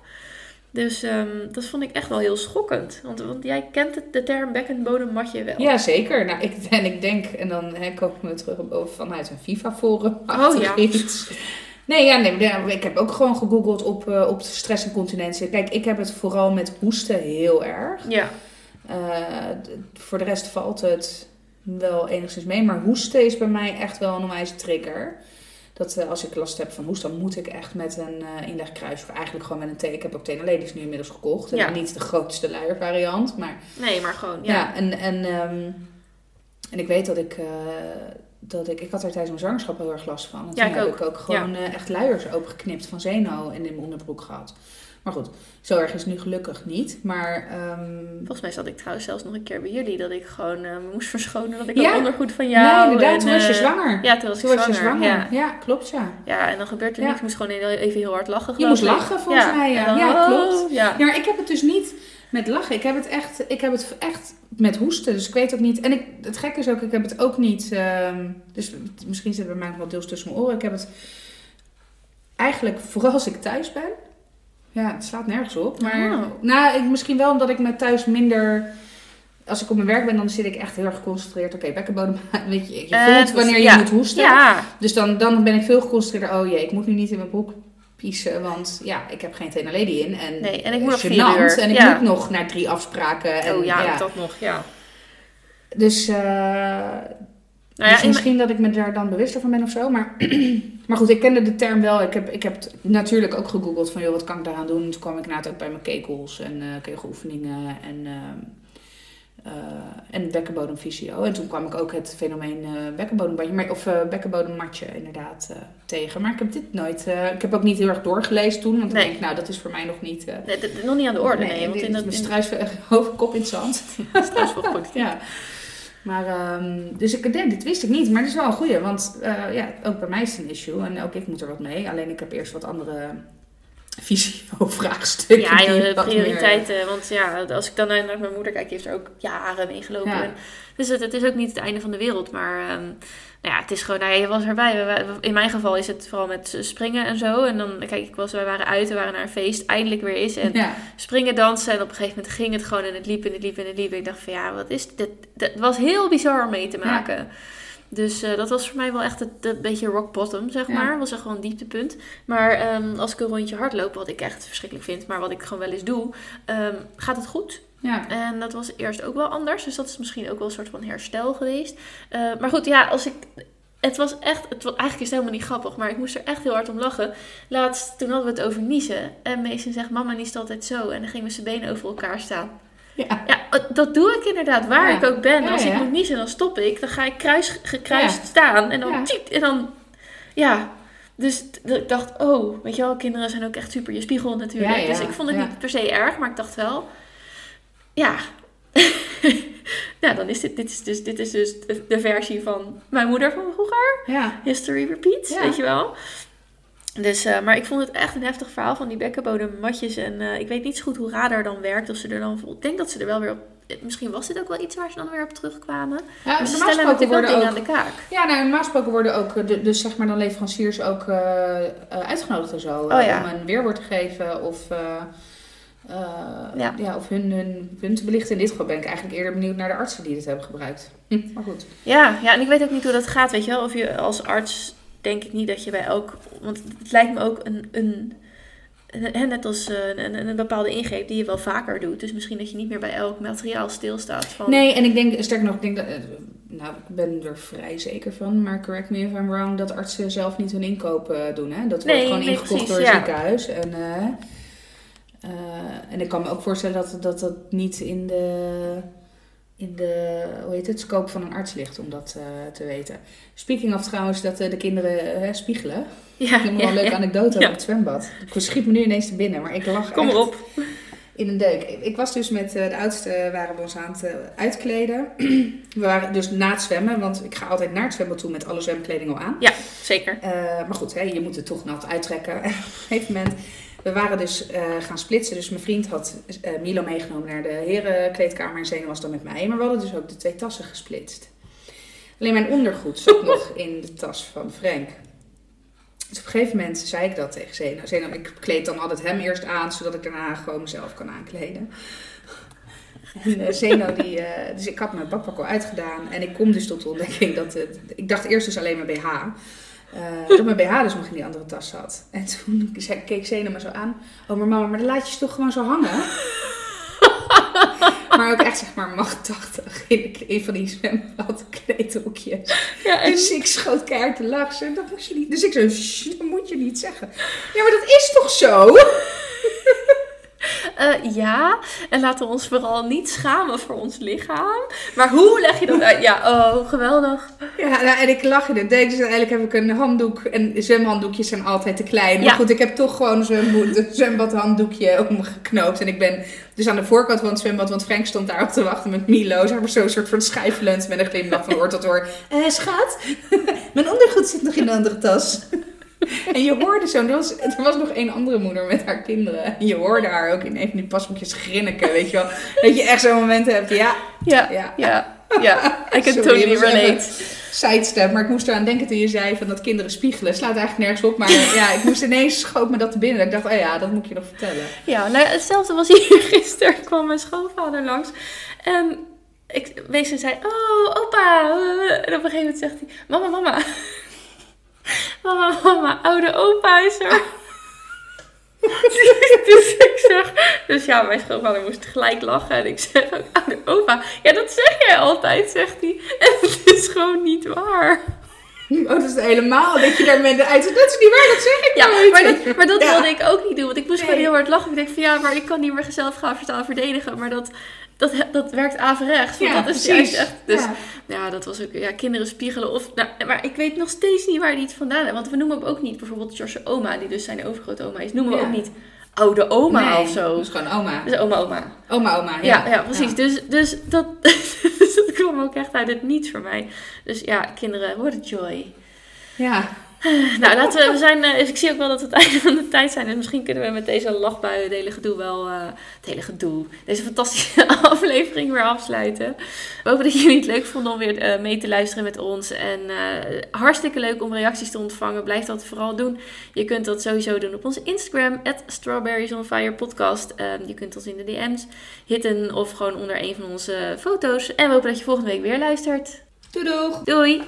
Dus ehm, dat vond ik echt wel heel schokkend. Want, want jij kent het, de term bekkenbodemmatje wel. Ja, zeker. Nou, ik, en ik denk, en dan hè, komen we terug op, vanuit een FIFA-forum. Oh, ja. Iets. Nee, ja, nee, ik heb ook gewoon gegoogeld op, eh, op stress en continentie. Kijk, ik heb het vooral met hoesten heel erg. Ja, Eh, voor de rest valt het wel enigszins mee. Maar hoesten is bij mij echt wel een onwijs trigger. Dat eh, als ik last heb van hoest, dan moet ik echt met een eh inlegkruis. Of eigenlijk gewoon met een thee. Ik heb ook Tenaledies nu inmiddels gekocht. En Ja. niet de grootste luiervariant, maar... nee, maar gewoon, ja. Ja, en, en, ehm, en ik weet dat ik, eh, dat ik... Ik had er tijdens mijn zwangerschap heel erg last van. En Ja, toen ik heb ook. ik ook gewoon echt luiers opengeknipt van Zeno en in mijn onderbroek gehad. Maar goed, zo erg is nu gelukkig niet. Maar ehm, Volgens mij zat ik trouwens zelfs nog een keer bij jullie. Dat ik gewoon me moest verschonen dat ik Ja. ondergoed van jou... nee, inderdaad, en, toen was je eh, zwanger. Ja, toen was toen ik was je zwanger. Ja. Ja, klopt ja. ja, en dan gebeurt er niks. Ik moest gewoon even heel hard lachen. Je moest lachen volgens mij. Ja, dan, ja oh, klopt. Ja. Ja, maar ik heb het dus niet met lachen. Ik heb het echt, ik heb het echt met hoesten. Dus ik weet ook niet. En ik, het gekke is ook, ik heb het ook niet. ehm, dus misschien zit het bij mij nog wel deels tussen mijn oren. Ik heb het eigenlijk vooral als ik thuis ben. Ja, het slaat nergens op. Maar Oh. nou, ik, misschien wel omdat ik me thuis minder. Als ik op mijn werk ben, dan zit ik echt heel erg geconcentreerd. Oké, bekkenbodem. Weet je, je Eh, voelt wanneer je ja. moet hoesten. Ja, Dus dan, dan ben ik veel geconcentreerder. Oh jee, ik moet nu niet in mijn broek piezen. Want ja, ik heb geen Tenalady in. En, Nee, en ik moet nog vier uur. En ik Ja. moet nog naar drie afspraken. En, oh ja, dat nog, ja. Dus, eh, Nou ja, dus in- misschien dat ik me daar dan bewuster van ben of zo. Maar, maar goed, ik kende de term wel. Ik heb, ik heb het natuurlijk ook gegoogeld van, joh, wat kan ik daaraan doen? Toen kwam ik inderdaad ook bij mijn kegels en eh kegeloefeningen en, eh en bekkenbodemfysio. En toen kwam ik ook het fenomeen eh bekkenbodembandje, of bekkenbodemmatje inderdaad tegen. Maar ik heb dit nooit, ik heb ook niet heel erg doorgelezen toen. Want Nee. ik denk, nou, dat is voor mij nog niet... nee, dat- nog niet aan de orde, nee. want dit in dat mijn in struis hoofdkop in het zand. Ja. Maar, ehm, dus ik, nee, dit wist ik niet. Maar het is wel een goeie. Want eh, ja, ook bij mij is het een issue. En ook ik moet er wat mee. Alleen ik heb eerst wat andere visio-vraagstuk. Ja, meer- prioriteiten. Want ja, als ik dan naar mijn moeder kijk, die heeft er ook jaren mee gelopen. Ja. En Dus het, het is ook niet het einde van de wereld. Maar ehm, nou ja, het is gewoon, nou ja, je was erbij. In mijn geval is het vooral met springen en zo. En dan, kijk, ik was, wij waren uit, we waren naar een feest, eindelijk weer is. En Ja. springen, dansen. En op een gegeven moment ging het gewoon en het liep en het liep en het liep. En ik dacht van ja, wat is dit? Het was heel bizar om mee te maken. Dus eh, dat was voor mij wel echt het, het beetje rock bottom, zeg Ja. maar. Was echt gewoon een dieptepunt. Maar ehm, als ik een rondje hardloop, wat ik echt verschrikkelijk vind, maar wat ik gewoon wel eens doe, ehm, gaat het goed. Ja. En dat was eerst ook wel anders. Dus dat is misschien ook wel een soort van herstel geweest. Eh, maar goed, ja, als ik. Het was echt. Het was, eigenlijk is het helemaal niet grappig, maar ik moest er echt heel hard om lachen. Laatst, toen hadden we het over niezen. En Mason zegt: Mama niest altijd zo. En dan ging met zijn benen over elkaar staan. Ja. Ja, eh, dat doe ik inderdaad, waar Ja. ik ook ben. Ja, Als ik moet niezen, dan stop ik. Dan ga ik kruis, gekruist staan. En dan Ja. tiet, en dan. Ja. Dus ik dacht, oh, weet je wel, kinderen zijn ook echt super je spiegel natuurlijk. Dus ik vond het niet per se erg, maar ik dacht wel, ja. nou, dan is dit, dit is dus, dit is dus de, de versie van mijn moeder van vroeger. History repeats, weet je wel. Dus, eh, maar ik vond het echt een heftig verhaal van die bekkenbodemmatjes. En eh, ik weet niet zo goed hoe radar dan werkt. Of ze er dan... Ik denk dat ze er wel weer op... Misschien was dit ook wel iets waar ze dan weer op terugkwamen. Ja, Maar ze stellen natuurlijk dingen ook, aan de kaak. ja, nou, normaal gesproken worden ook, eh, de, dus zeg maar dan leveranciers ook eh, eh, uitgenodigd en zo. Oh, eh, ja. Om een weerwoord te geven of, eh, eh, Ja. ja. of hun, hun punt te belichten. In dit geval ben ik eigenlijk eerder benieuwd naar de artsen die dit hebben gebruikt. Hm, maar goed. Ja, ja, en ik weet ook niet hoe dat gaat, weet je wel. Of je als arts, denk ik niet dat je bij elk... Want het lijkt me ook een... een net als eh, een, een, bepaalde ingreep die je wel vaker doet. Dus misschien dat je niet meer bij elk materiaal stilstaat. Van, Nee, en ik denk, sterker nog, ik denk dat, eh, nou, ik ben er vrij zeker van, maar correct me if I'm wrong, dat artsen zelf niet hun inkopen doen. Hè? Dat wordt Nee, gewoon nee, ingekocht precies, door het ja. ziekenhuis. En, eh, eh, en ik kan me ook voorstellen dat dat, dat niet in de, in de, hoe heet het, scope van een arts ligt om dat eh, te weten. Speaking of trouwens, dat eh, de kinderen eh, spiegelen. ja, Ik heb nog wel een leuke ja. anekdote Ja. over het zwembad. Ik schiet me nu ineens te binnen, maar ik lach Kom erop. in een deuk. Ik- Ik was dus met de oudste, waren we ons aan het uitkleden. We waren dus na het zwemmen, want ik ga altijd naar het zwembad toe met alle zwemkleding al aan. Zeker. Eh, maar goed, hè, je moet het toch nat uittrekken. En op een gegeven moment, we waren dus eh, gaan splitsen. Dus mijn vriend had eh, Milo meegenomen naar de herenkleedkamer en Zena was dan met mij. Maar we hadden dus ook de twee tassen gesplitst. Alleen mijn ondergoed zat nog in de tas van Frank. Dus op een gegeven moment zei ik dat tegen Zena. Zena, ik kleed dan altijd hem eerst aan, zodat ik daarna gewoon mezelf kan aankleden. En eh, Zeno, die, dus ik had mijn badpak al uitgedaan. En ik kom dus tot de ontdekking dat het... Ik dacht eerst dus alleen mijn BH. Eh, dat mijn BH dus nog in die andere tas zat. En toen keek Zeno me zo aan. Oh, maar mama, maar dan laat je ze toch gewoon zo hangen? maar ook echt zeg maar machtachtig in een van die zwembadkleedhoekjes. Ja, en Dus ik schoot keihard te lachen. Dat moest je niet. Dus ik zo, "Sst, dat moet je niet zeggen. Ja, maar dat is toch zo? Eh, ja, en laten we ons vooral niet schamen voor ons lichaam. Maar hoe leg je dat uit? Ja, oh, geweldig. Ja, nou, en ik lach in het deed. Dus uiteindelijk heb ik een handdoek. En zwemhanddoekjes zijn altijd te klein. Maar Ja. goed, ik heb toch gewoon een een zwembadhanddoekje omgeknoopt. En ik ben dus aan de voorkant van het zwembad. Want Frank stond daar op te wachten met Milo. Zeg maar zo'n soort van schijfelend met een glimlach van oor tot oor. Eh, schat, mijn ondergoed zit nog in de andere tas. En je hoorde zo, er was, er was nog één andere moeder met haar kinderen. En je hoorde haar ook in een van die pasboekjes grinniken, weet je wel. Dat je echt zo'n moment hebt, ja, Ja, ja, ja, ja. I can Sorry, totally ik relate. sidestep, maar ik moest eraan denken toen je zei van dat kinderen spiegelen. Slaat eigenlijk nergens op, maar ja, ik moest ineens schoot me dat te binnen. Ik dacht, oh ja, dat moet ik je nog vertellen. Ja, nou hetzelfde was hier gisteren. kwam mijn schoonvader langs. En ik wees en zei, oh, opa. En op een gegeven moment zegt hij, mama, mama. Mama, mama, oude opa is er. dus ik zeg, dus ja, mijn schoonvader moest gelijk lachen. En ik zeg ook, oude opa. Ja, dat zeg jij altijd, zegt hij. En het is gewoon niet waar. Oh, dat is helemaal dat je daarmee eruit zit. Dat is niet waar, dat zeg ik Ja, nooit. maar dat, maar dat Ja. wilde ik ook niet doen. Want ik moest Nee. gewoon heel hard lachen. Ik denk van ja, maar ik kan niet meer zelf gaan verstaan verdedigen. Maar dat, dat, dat werkt averechts. Want Ja, dat is precies. echt. Dus Ja. ja. dat was ook. Ja, kinderen spiegelen. Of, nou, maar ik weet nog steeds niet waar die het vandaan hebben. Want we noemen hem ook niet bijvoorbeeld George oma, die dus zijn overgrootoma is. Noemen we Ja. ook niet oude oma Nee, of zo. Is gewoon oma. Dus oma, oma. Oma, oma. Ja, ja, precies. Dus, dus, dat, dus dat kwam ook echt uit het niets voor mij. Dus ja, kinderen, what a joy. Ja. Nou, laten we, we zijn, eh, ik zie ook wel dat we het einde van de tijd zijn. Dus misschien kunnen we met deze lachbuien, het hele gedoe wel, eh, het hele gedoe, deze fantastische aflevering weer afsluiten. We hopen dat jullie het leuk vonden om weer eh, mee te luisteren met ons. En hartstikke leuk om reacties te ontvangen. Blijf dat vooral doen. Je kunt dat sowieso doen op onze Instagram, at Strawberries on Fire podcast. Ehm, je kunt ons in de DM's hitten of gewoon onder een van onze foto's. En we hopen dat je volgende week weer luistert. Doei doeg! Doei!